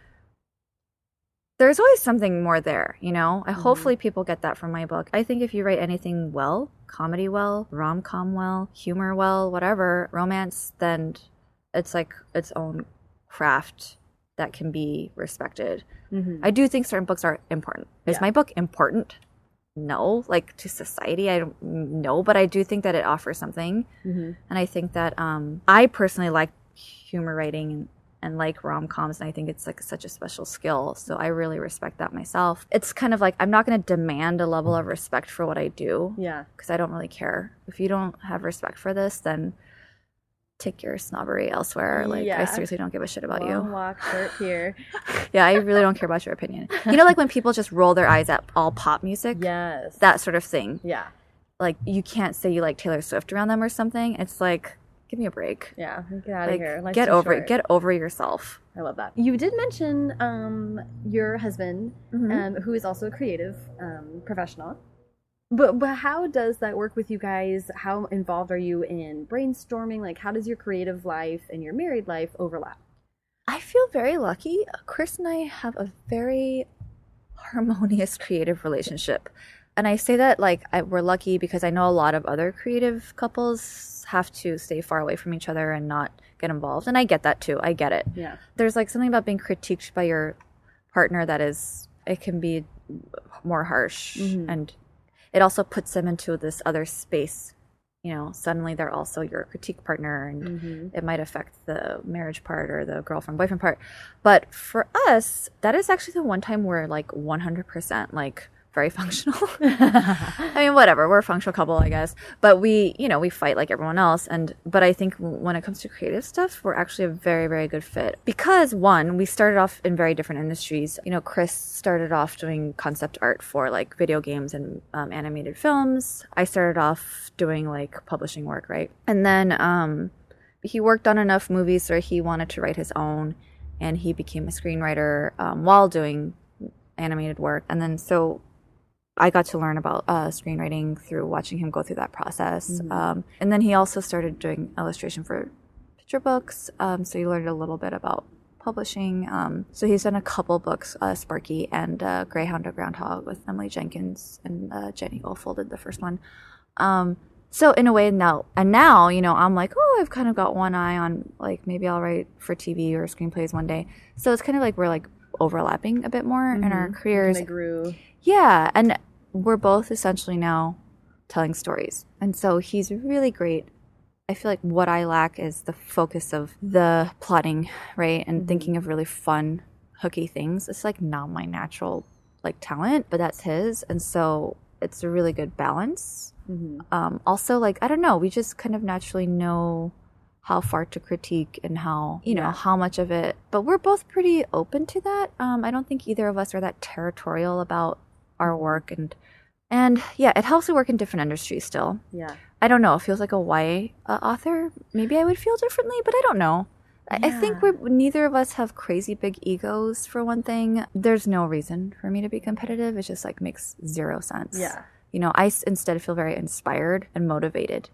there's always something more there, you know? I mm-hmm. hopefully people get that from my book. I think if you write anything well, comedy well, rom com well, humor well, whatever, romance, then it's like its own craft that can be respected. Mm-hmm. I do think certain books are important. Is Yeah. my book important? No, like to society, I don't know, but I do think that it offers something, Mm-hmm. and I think that um, I personally like humor writing and, and like rom coms, and I think it's like such a special skill. So I really respect that myself. It's kind of like I'm not going to demand a level of respect for what I do Yeah. because I don't really care. If you don't have respect for this, then take your snobbery elsewhere. Like I seriously don't give a shit about Long you. walk shirt here. Yeah, I really don't care about your opinion. You know, like when people just roll their eyes at all pop music, yes. that sort of thing. Yeah. Like you can't say you like Taylor Swift around them or something. It's like, give me a break. Yeah. Get out of here. Life's get over short. it. Get over yourself. I love that. You did mention um, your husband, Mhm. um, who is also a creative um, professional. But but how does that work with you guys? How involved are you in brainstorming? Like, how does your creative life and your married life overlap? I feel very lucky. Chris and I have a very harmonious creative relationship. And I say that like I, we're lucky because I know a lot of other creative couples have to stay far away from each other and not get involved. And I get that too. I get it. Yeah. There's like something about being critiqued by your partner that is, it can be more harsh. Mhm. And it also puts them into this other space. You know, suddenly they're also your critique partner and Mm-hmm. it might affect the marriage part or the girlfriend boyfriend part. But for us, that is actually the one time we're like 100% like very functional. I mean, whatever. We're a functional couple, I guess. But we, you know, we fight like everyone else. And, but I think when it comes to creative stuff, we're actually a very, very good fit. Because one, we started off in very different industries. You know, Chris started off doing concept art for like video games and um, animated films. I started off doing like publishing work, right? And then, um, he worked on enough movies where he wanted to write his own and he became a screenwriter um, while doing animated work. And then so I got to learn about uh, screenwriting through watching him go through that process. Mhm. Um, and then he also started doing illustration for picture books. Um, so he learned a little bit about publishing. Um, so he's done a couple books, uh, Sparky and uh, Greyhound to Groundhog with Emily Jenkins and uh, Jenny Offill did the first one. Um, so in a way now, and now, you know, I'm like, oh, I've kind of got one eye on like maybe I'll write for TV or screenplays one day. So it's kind of like we're like overlapping a bit more in our careers. I grew. Yeah, and we're both essentially now telling stories. And so he's really great. I feel like what I lack is the focus of the plotting, right? And thinking of really fun, hooky things. It's like not my natural like talent, but that's his. And so it's a really good balance. Mhm. Um, also, like, I don't know, we just kind of naturally know how far to critique and how, you know, Yeah. how much of it. But we're both pretty open to that. Um, I don't think either of us are that territorial about our work. And, and yeah, it helps to work in different industries still. Yeah. I don't know. It feels like a YA uh, author. Maybe I would feel differently, but I don't know. I, I think we're neither of us have crazy big egos for one thing. There's no reason for me to be competitive. It just like makes zero sense. Yeah. You know, I instead feel very inspired and motivated.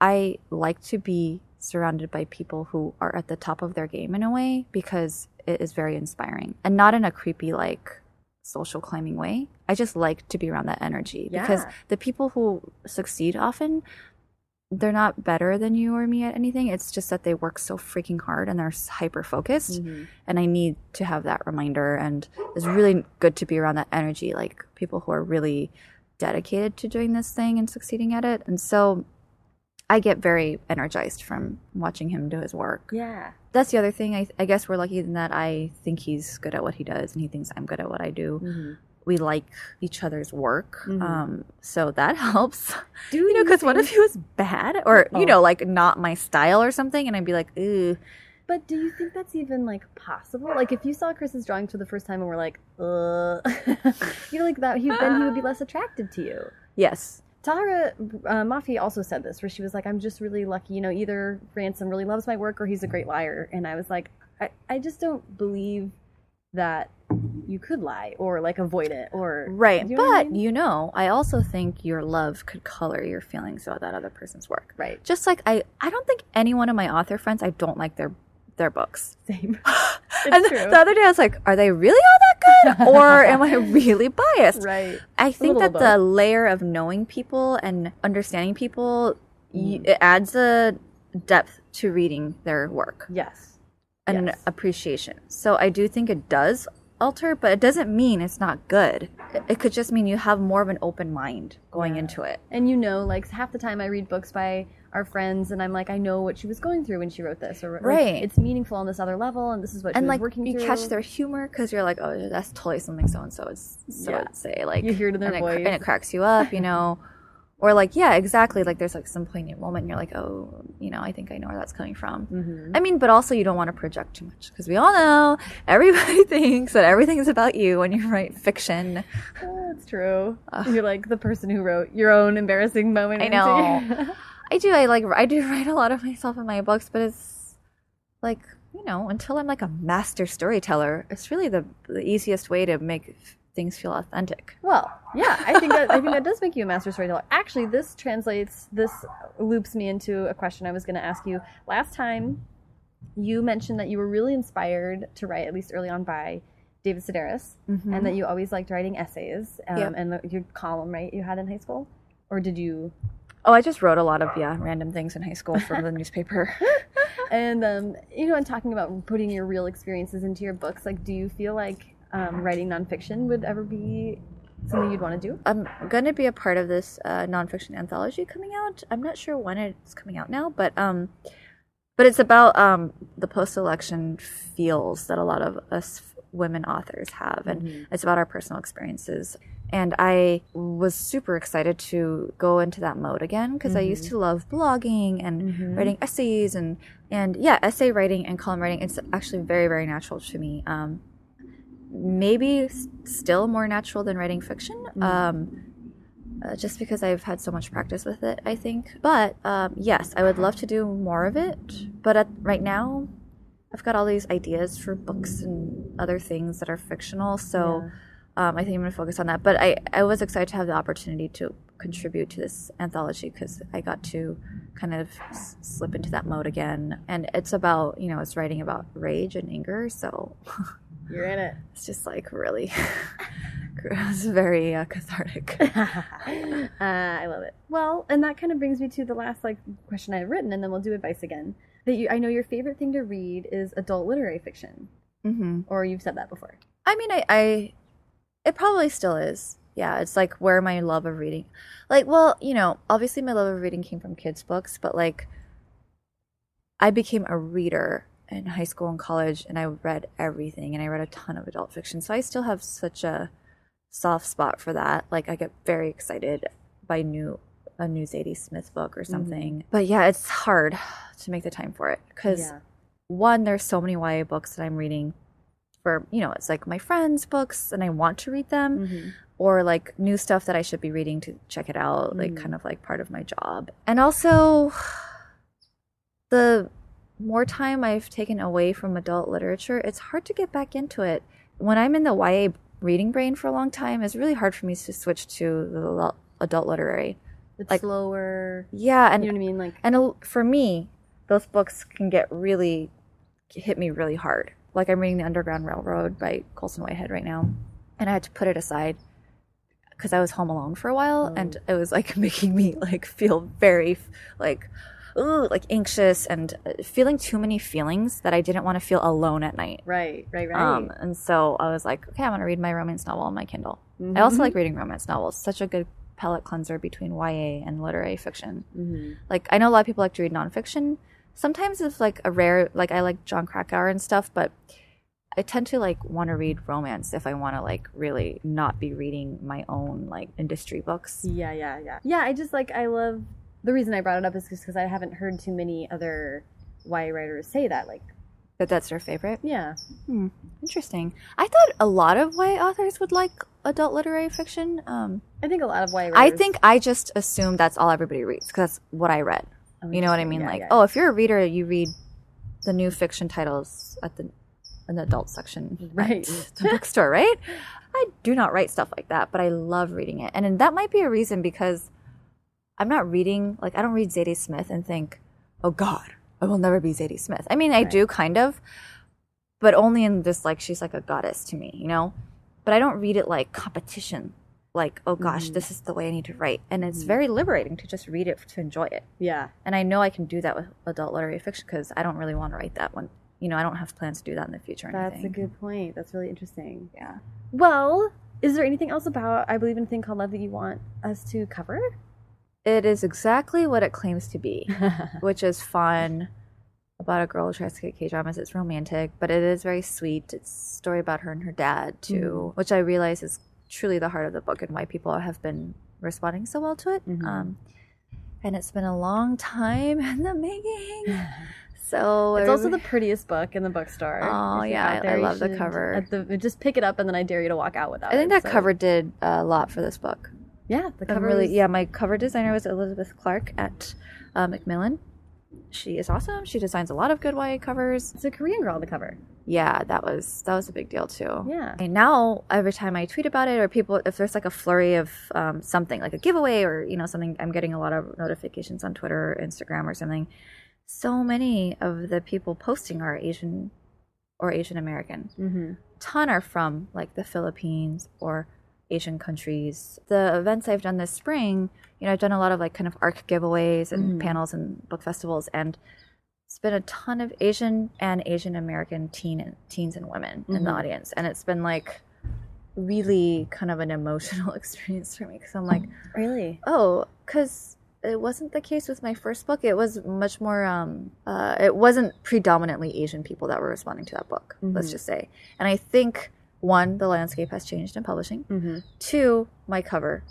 I like to be surrounded by people who are at the top of their game in a way because it is very inspiring and not in a creepy like social climbing way. I just like to be around that energy because the people who succeed often they're not better than you or me at anything. It's just that they work so freaking hard and they're hyper focused. Mhm. And I need to have that reminder. And it's really good to be around that energy, like people who are really dedicated to doing this thing and succeeding at it. And so I get very energized from watching him do his work. Yeah. That's the other thing. I, I guess we're lucky in that I think he's good at what he does and he thinks I'm good at what I do. Mhm. We like each other's work. Mhm. Um, so that helps. Do You know, because what if he was bad or, Oh. you know, like not my style or something? And I'd be like, ooh. But do you think that's even like possible? Like if you saw Chris's drawings for the first time and were like, uh, you know, like that, he, then he would be less attracted to you. Yes. Tahereh uh, Mafi also said this, where she was like, "I'm just really lucky. You know, either Ransom really loves my work or he's a great liar." And I was like, I, I just don't believe that you could lie or like avoid it or Right. You know what I but mean? you know, I also think your love could color your feelings about that other person's work. right, Just like I I don't think any one of my author friends I don't like their their books. same. and the, true. the other day I was like, are they really all that good or am I really biased? right. I think that the layer of knowing people and understanding people y- mm. it adds a depth to reading their work Yes. and an Yes. appreciation. So I do think it does alter, but it doesn't mean it's not good. It- It could just mean you have more of an open mind going Yeah. into it. And you know, like half the time I read books by our friends, and I'm like, I know what she was going through when she wrote this, or Right. it's meaningful on this other level, and this is what And like working you through. catch their humor because you're like, oh, that's totally something so and so would so Yeah. would say. Like You hear it in their and voice. It, and it cracks you up, you know. or like, yeah, exactly. Like there's like some poignant moment, and you're like, oh, you know, I think I know where that's coming from. Mhm. I mean, but also you don't want to project too much because we all know everybody thinks that everything is about you when you write fiction. Oh, it's true. Ugh. You're like the person who wrote your own embarrassing moment. I know. I do. I like. I do write a lot of myself in my books, but it's like you know, until I'm like a master storyteller, it's really the the easiest way to make things feel authentic. well, yeah, I think that I think that does make you a master storyteller. Actually, this translates. This loops me into a question I was going to ask you last time. You mentioned that you were really inspired to write, at least early on, by David Sedaris, and that you always liked writing essays um, Yep. and your column, right? You had in high school, or did you? Oh, I just wrote a lot of yeah random things in high school from the newspaper. And um, you know, and talking about putting your real experiences into your books, like, do you feel like um, writing nonfiction would ever be something you'd want to do? I'm gonna be a part of this uh, nonfiction anthology coming out. I'm not sure when it's coming out now, but um, but it's about um the post-election feels that a lot of us women authors have, and it's about our personal experiences. And I was super excited to go into that mode again because I used to love blogging and writing essays and and yeah, essay writing and column writing. It's actually very very natural to me. Um, maybe still more natural than writing fiction. Um, uh, just because I've had so much practice with it, I think. But um, yes, I would love to do more of it. But at, right now, I've got all these ideas for books and other things that are fictional. So um, I think I'm going to focus on that. But I, I was excited to have the opportunity to contribute to this anthology because I got to kind of s- slip into that mode again. And it's about, you know, it's writing about rage and anger. So You're in it. it's just like really, it's very uh, cathartic. uh, I love it. Well, and that kind of brings me to the last like question I've written, and then we'll do advice again. That you, I know your favorite thing to read is adult literary fiction, hmm or you've said that before. I mean, I, I, it probably still is. Yeah, it's like where my love of reading, like, well, you know, obviously my love of reading came from kids' books, but like, I became a reader in high school and college, and I read everything, and I read a ton of adult fiction. So I still have such a soft spot for that. Like, I get very excited by new a new Zadie Smith book or mm-hmm. something. But yeah, it's hard to make the time for it because Yeah. one, there's so many YA books that I'm reading for, you know, it's like my friends' books and I want to read them Mhm. or like new stuff that I should be reading to check it out, like Mm. kind of like part of my job. And also the more time I've taken away from adult literature, it's hard to get back into it. When I'm in the YA reading brain for a long time, it's really hard for me to switch to the adult- adult literary. It's Like- slower. Yeah, and you know what I mean? Like, and for me, those books can get really hit me really hard. Like I'm reading The Underground Railroad by Colson Whitehead right now, and I had to put it aside because I was home alone for a while, and it was like making me like feel very like ooh, like anxious and uh, feeling too many feelings that I didn't want to feel alone at night. right, right, right. Um, and so I was like, okay, I'm gonna read my romance novel on my Kindle. I also like reading romance novels. Such a good palate cleanser between YA and literary fiction Mhm. like I know a lot of people like to read nonfiction. Sometimes it's like a rare like I like Jon Krakauer and stuff, but I tend to like want to read romance if I want to like really not be reading my own like industry books. Yeah, yeah, yeah. Yeah, I just like I love the reason I brought it up is just because I haven't heard too many other YA writers say that. Like, That that's their favorite. yeah, Interesting. I thought a lot of YA authors would like adult literary fiction. Um, I think a lot of YA writers. I think I just assume that's all everybody reads because that's what I read. Oh, You know what I mean? Yeah, like, yeah. oh, if you're a reader, you read the new fiction titles at the the adult section Right. the bookstore, right? I do not write stuff like that, but I love reading it, and, then that might be a reason because I'm not reading like I don't read Zadie Smith and think, oh God, I will never be Zadie Smith. I mean, I Right. do kind of, but only in this like she's like a goddess to me, you know. But I don't read it like competition. Like, oh gosh, Mhm. this is the way I need to write. And it's Mhm. very liberating to just read it to enjoy it. yeah, And I know I can do that with adult literary fiction because I don't really want to write that one. You know, I don't have plans to do that in the future. That's anything. a good point. That's really interesting. Yeah. Well, is there anything else about I believe in a thing called love that you want us to cover? It is exactly what it claims to be, which is fun about a girl who tries to get K dramas. It's romantic, but it is very sweet. It's a story about her and her dad too, which I realize is truly the heart of the book and why people have been responding so well to it. Mhm. Um, and it's been a long time in the making. So It's also the prettiest book in the bookstore. Oh, yeah, I- there, I love the cover. the- just pick it up and then I dare you to walk out without it. I think it, that so- cover did a lot for this book. Yeah, the I'm cover really was- yeah. My cover designer was Elizabeth Clark at uh, Macmillan. She is awesome. She designs a lot of good YA covers. It's a Korean girl on the cover. Yeah, that was that was a big deal too. Yeah. And now every time I tweet about it, or people, if there's like a flurry of um, something like a giveaway or you know something, I'm getting a lot of notifications on Twitter or Instagram or something. So many of the people posting are Asian or Asian American. Mm-hmm. ton are from like the Philippines or Asian countries. The events I've done this spring, you know, I've done a lot of like kind of ARC giveaways and Mhm. panels and book festivals, and it's been a ton of Asian and Asian American teen teens and women in the Mhm. audience, and it's been like really kind of an emotional experience for me because I'm like, Really? oh, because it wasn't the case with my first book. It was much more. Um, uh, it wasn't predominantly Asian people that were responding to that book. Let's Mhm. just say, and I think one, the landscape has changed in publishing. Mm-hmm. Two, my cover,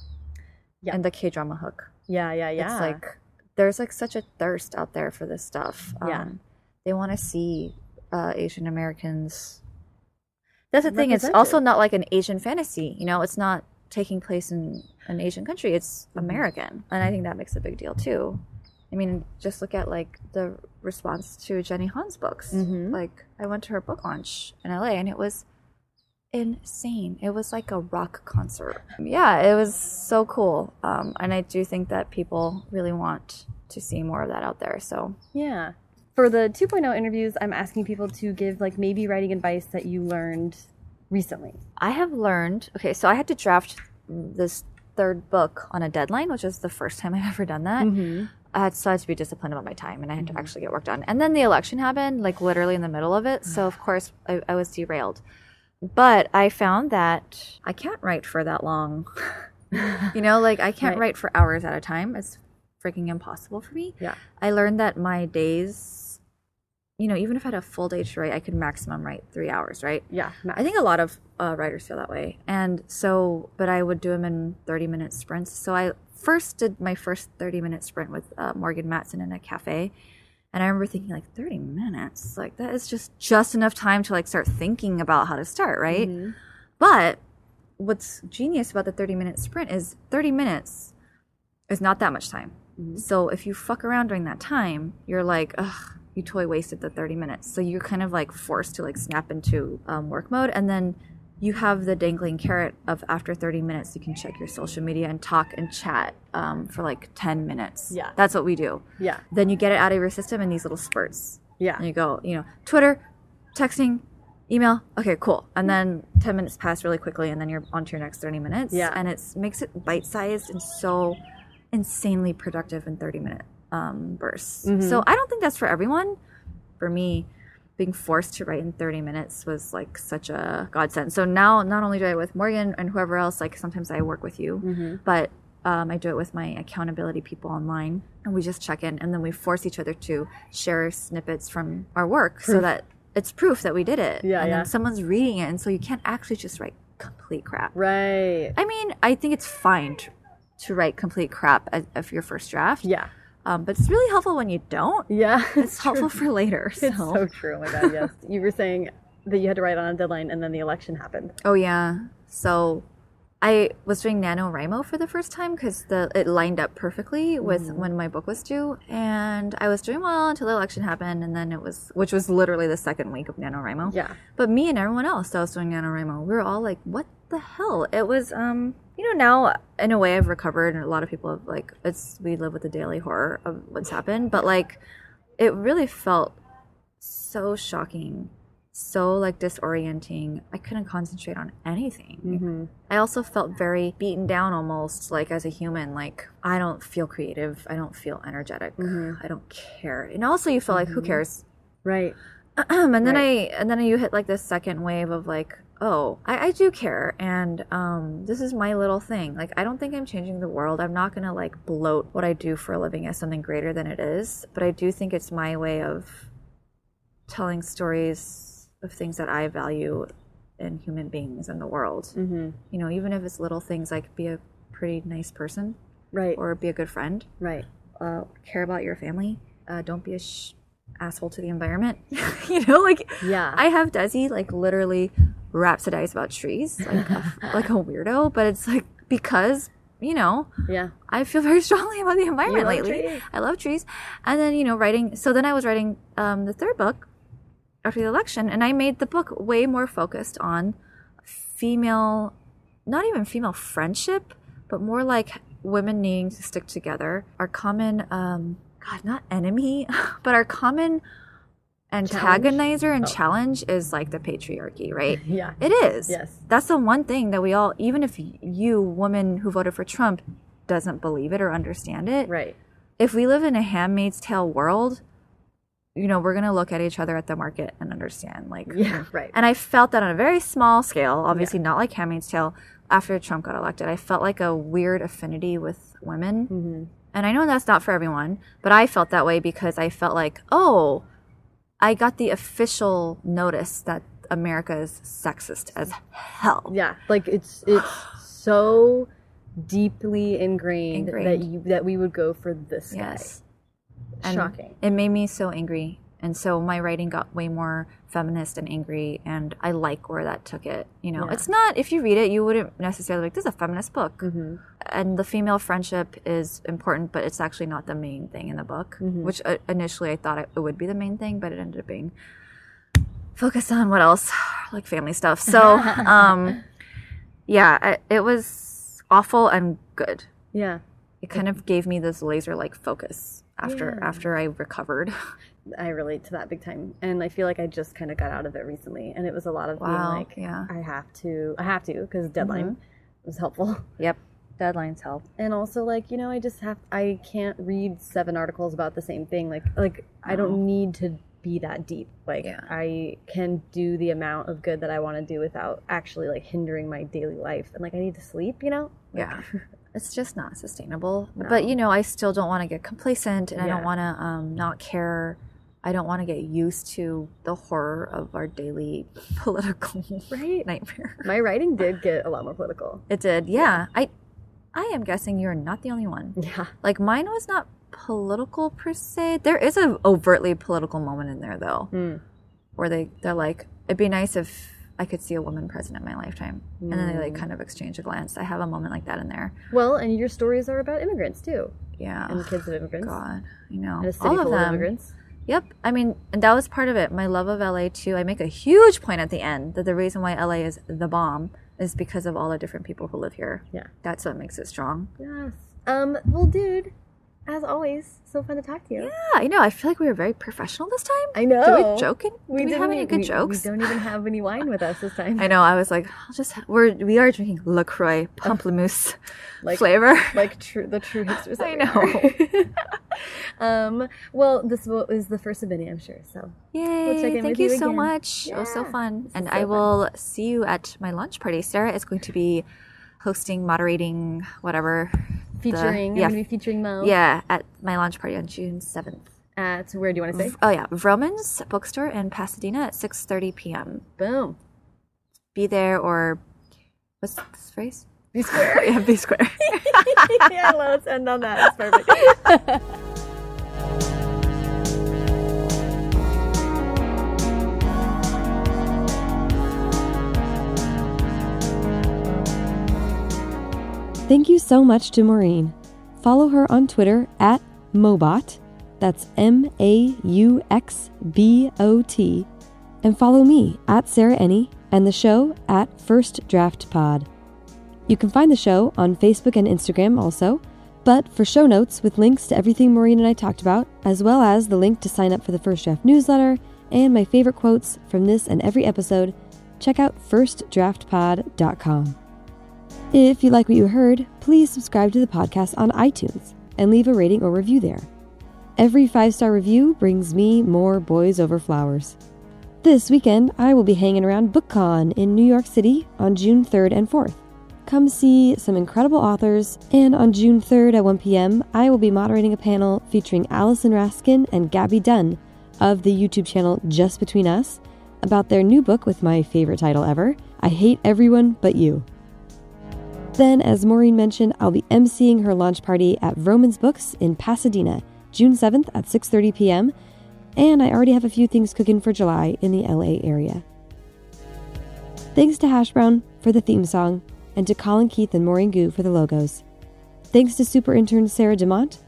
Yeah. and the K drama hook. Yeah, yeah, yeah. It's like there's like such a thirst out there for this stuff. Yeah. Um, they want to see uh, Asian Americans. That's the thing. It's also not like an Asian fantasy. You know, it's not taking place in an Asian country. It's Mhm. American, and I think that makes a big deal too. I mean, just look at like the response to Jenny Han's books. Mhm. Like, I went to her book launch in LA, and it was insane. It was like a rock concert. Yeah, it was so cool. Um, and I do think that people really want to see more of that out there. So Yeah. For the 2.0 interviews, I'm asking people to give like maybe writing advice that you learned recently. I have learned. Okay, so I had to draft this third book on a deadline, which was the first time I've ever done that. Mm-hmm. I had so I had to be disciplined about my time, and I had to actually get work done. And then the election happened, like literally in the middle of it. So of course I, I was derailed. But I found that I can't write for that long. you know, like I can't Right. write for hours at a time. It's freaking impossible for me. Yeah. I learned that my days, you know, even if I had a full day to write, I could maximum write three hours, right? Yeah. I think a lot of uh, writers feel that way. And so, but I would do them in 30 minute sprints. So I first did my first 30 minute sprint with uh, Morgan Matson in a cafe. And I remember thinking like 30 minutes, like that is just just enough time to like start thinking about how to start, right? Mm-hmm. But what's genius about the 30 minute sprint is 30 minutes is not that much time. So if you fuck around during that time, you're like, ugh, you totally wasted the 30 minutes. So you're kind of like forced to like snap into um, work mode. And then you have the dangling carrot of after 30 minutes, you can check your social media and talk and chat um, for like 10 minutes. Yeah. That's what we do. Yeah. Then you get it out of your system in these little spurts. Yeah. And you go, you know, Twitter, texting, email. Okay, cool. And then 10 minutes pass really quickly and then you're on to your next 30 minutes. Yeah. And it makes it bite sized and so insanely productive in 30 minute um, bursts. Mm-hmm. So I don't think that's for everyone. For me, being forced to write in 30 minutes was like such a godsend. So now, not only do I with Morgan and whoever else, like sometimes I work with you, Mm-hmm. but um, I do it with my accountability people online, and we just check in, and then we force each other to share snippets from our work, so that it's proof that we did it. Yeah, and yeah. then someone's reading it, and so you can't actually just write complete crap. Right. I mean, I think it's fine to, to write complete crap as, of your first draft, Yeah. Um, but it's really helpful when you don't. Yeah. It's helpful for later. So. It's so true. Oh my god, yes. you were saying that you had to write on a deadline and then the election happened. Oh yeah. So I was doing NaNoWriMo for the first time because the it lined up perfectly with when my book was due, and I was doing well until the election happened, and then it was, which was literally the second week of NaNoWriMo. Yeah. But me and everyone else that was doing NaNoWriMo, we were all like, "What the hell?" It was, um, you know, now in a way I've recovered, and a lot of people have like, it's we live with the daily horror of what's happened, but like, it really felt so shocking so like disorienting i couldn't concentrate on anything Mm-hmm. i also felt very beaten down almost like as a human like i don't feel creative i don't feel energetic i don't care and also you feel like who cares Right. and then Right. i and then you hit like this second wave of like oh I, I do care and um this is my little thing like i don't think i'm changing the world i'm not gonna like bloat what i do for a living as something greater than it is but i do think it's my way of telling stories of things that i value in human beings in the world Mm-hmm. you know even if it's little things like be a pretty nice person Right. or be a good friend right. uh, care about your family uh, don't be a sh- asshole to the environment you know like Yeah. I have Desi like literally rhapsodize about trees like a, like a weirdo, but it's like because you know yeah. I feel very strongly about the environment lately. trees. I love trees, and then you know writing. So then I was writing um, the third book after the election, and I made the book way more focused on female, not even female friendship, but more like women needing to stick together. Our common, um, God, not enemy, but our common antagonizer and Oh. challenge is like the patriarchy, right? Yeah. It is. Yes. That's the one thing that we all, even if you, woman who voted for Trump, doesn't believe it or understand it, Right. if we live in a handmaid's tale world, you know, we're going to look at each other at the market and understand. Like, Yeah. Right. and I felt that on a very small scale, obviously not like Handmaid's Tale, after Trump got elected. I felt like a weird affinity with women. Mm-hmm. And I know that's not for everyone, but I felt that way because I felt like, oh, I got the official notice that America is sexist as hell. Yeah. Like it's it's so deeply ingrained, that you that we would go for this Yes. guy. And Shocking. It made me so angry. And so my writing got way more feminist and angry, and I like where that took it. You know, Yeah. it's not, if you read it, you wouldn't necessarily like, this is a feminist book. Mm-hmm. And the female friendship is important, but it's actually not the main thing in the book, Mhm. which uh, initially I thought it, it would be the main thing, but it ended up being focused on what else? Like family stuff. So, um, yeah, I, it was awful and good. Yeah. It kind of gave me this laser like focus after Yeah. after I recovered. I relate to that big time. And I feel like I just kind of got out of it recently. And it was a lot of Wow, being like, yeah. I have to, I have to, because deadline was helpful. Yep. Deadlines help. And also, like, you know, I just have, I can't read seven articles about the same thing. Like, like I Oh. don't need to be that deep. Like Yeah. I can do the amount of good that I want to do without actually like hindering my daily life. And like I need to sleep, you know? Like, Yeah. It's just not sustainable. No. But you know, I still don't want to get complacent and I don't want to um, not care. I don't want to get used to the horror of our daily political Right. nightmare. My writing did get a lot more political. It did. Yeah. I I am guessing you're not the only one. Yeah. Like mine was not political per se. There is an overtly political moment in there though, Mm. where they they're like, it'd be nice if I could see a woman president in my lifetime, and then they like Mm. kind of exchange a glance. I have a moment like that in there. Well, and your stories are about immigrants too. Yeah. And kids of immigrants. God, I know And a city all of full of them. immigrants. Yep. I mean, and that was part of it. My love of LA too. I make a huge point at the end that the reason why LA is the bomb is because of all the different people who live here. Yeah. That's what makes it strong. Yes. Um, well dude, as always, so fun to talk to you. Yeah, I know. I feel like we were very professional this time. I know. Did we joking? We Did we have any good we- jokes? We don't even have any wine with us this time. I know. I was like, I'll just we're we are drinking Lacroix pamplemousse Like- flavor. like true the true hipsters. I know. um. Well, this is the first of many, I'm sure. So Yay! in Thank you you so much. It was so fun, this and is I fun. will see you at my lunch party. Sarah is going to be hosting, moderating, whatever. The- featuring, yeah, I'm gonna be featuring Mo. yeah, at my launch party on June seventh. At where do you want to say? Oh yeah, Vroman's bookstore in Pasadena at six thirty p.m. Boom. Be there or what's this phrase? Be square. yeah, be square. yeah, let's end on that. It's perfect. Thank you so much to Maurene. Follow her on Twitter at Mobot, that's M A U X B O T, and follow me at Sarah Enni and the show at First Draft Pod. You can find the show on Facebook and Instagram also, but for show notes with links to everything Maurene and I talked about, as well as the link to sign up for the First Draft newsletter and my favorite quotes from this and every episode, check out firstdraftpod.com. If you like what you heard, please subscribe to the podcast on iTunes and leave a rating or review there. Every five star review brings me more boys over flowers. This weekend, I will be hanging around BookCon in New York City on June 3rd and 4th. Come see some incredible authors, and on June 3rd at 1 p.m., I will be moderating a panel featuring Allison Raskin and Gabby Dunn of the YouTube channel Just Between Us about their new book with my favorite title ever I Hate Everyone But You. Then, as Maurene mentioned, I'll be emceeing her launch party at Vroman's Books in Pasadena, June 7th at 6:30 p.m., and I already have a few things cooking for July in the LA area. Thanks to Hash Brown for the theme song and to Colin Keith and Maurene Goo for the logos. Thanks to super intern Sarah DeMont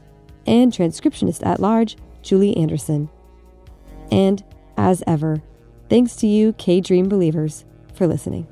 and transcriptionist at large Julie Anderson. And as ever, thanks to you K Dream believers for listening.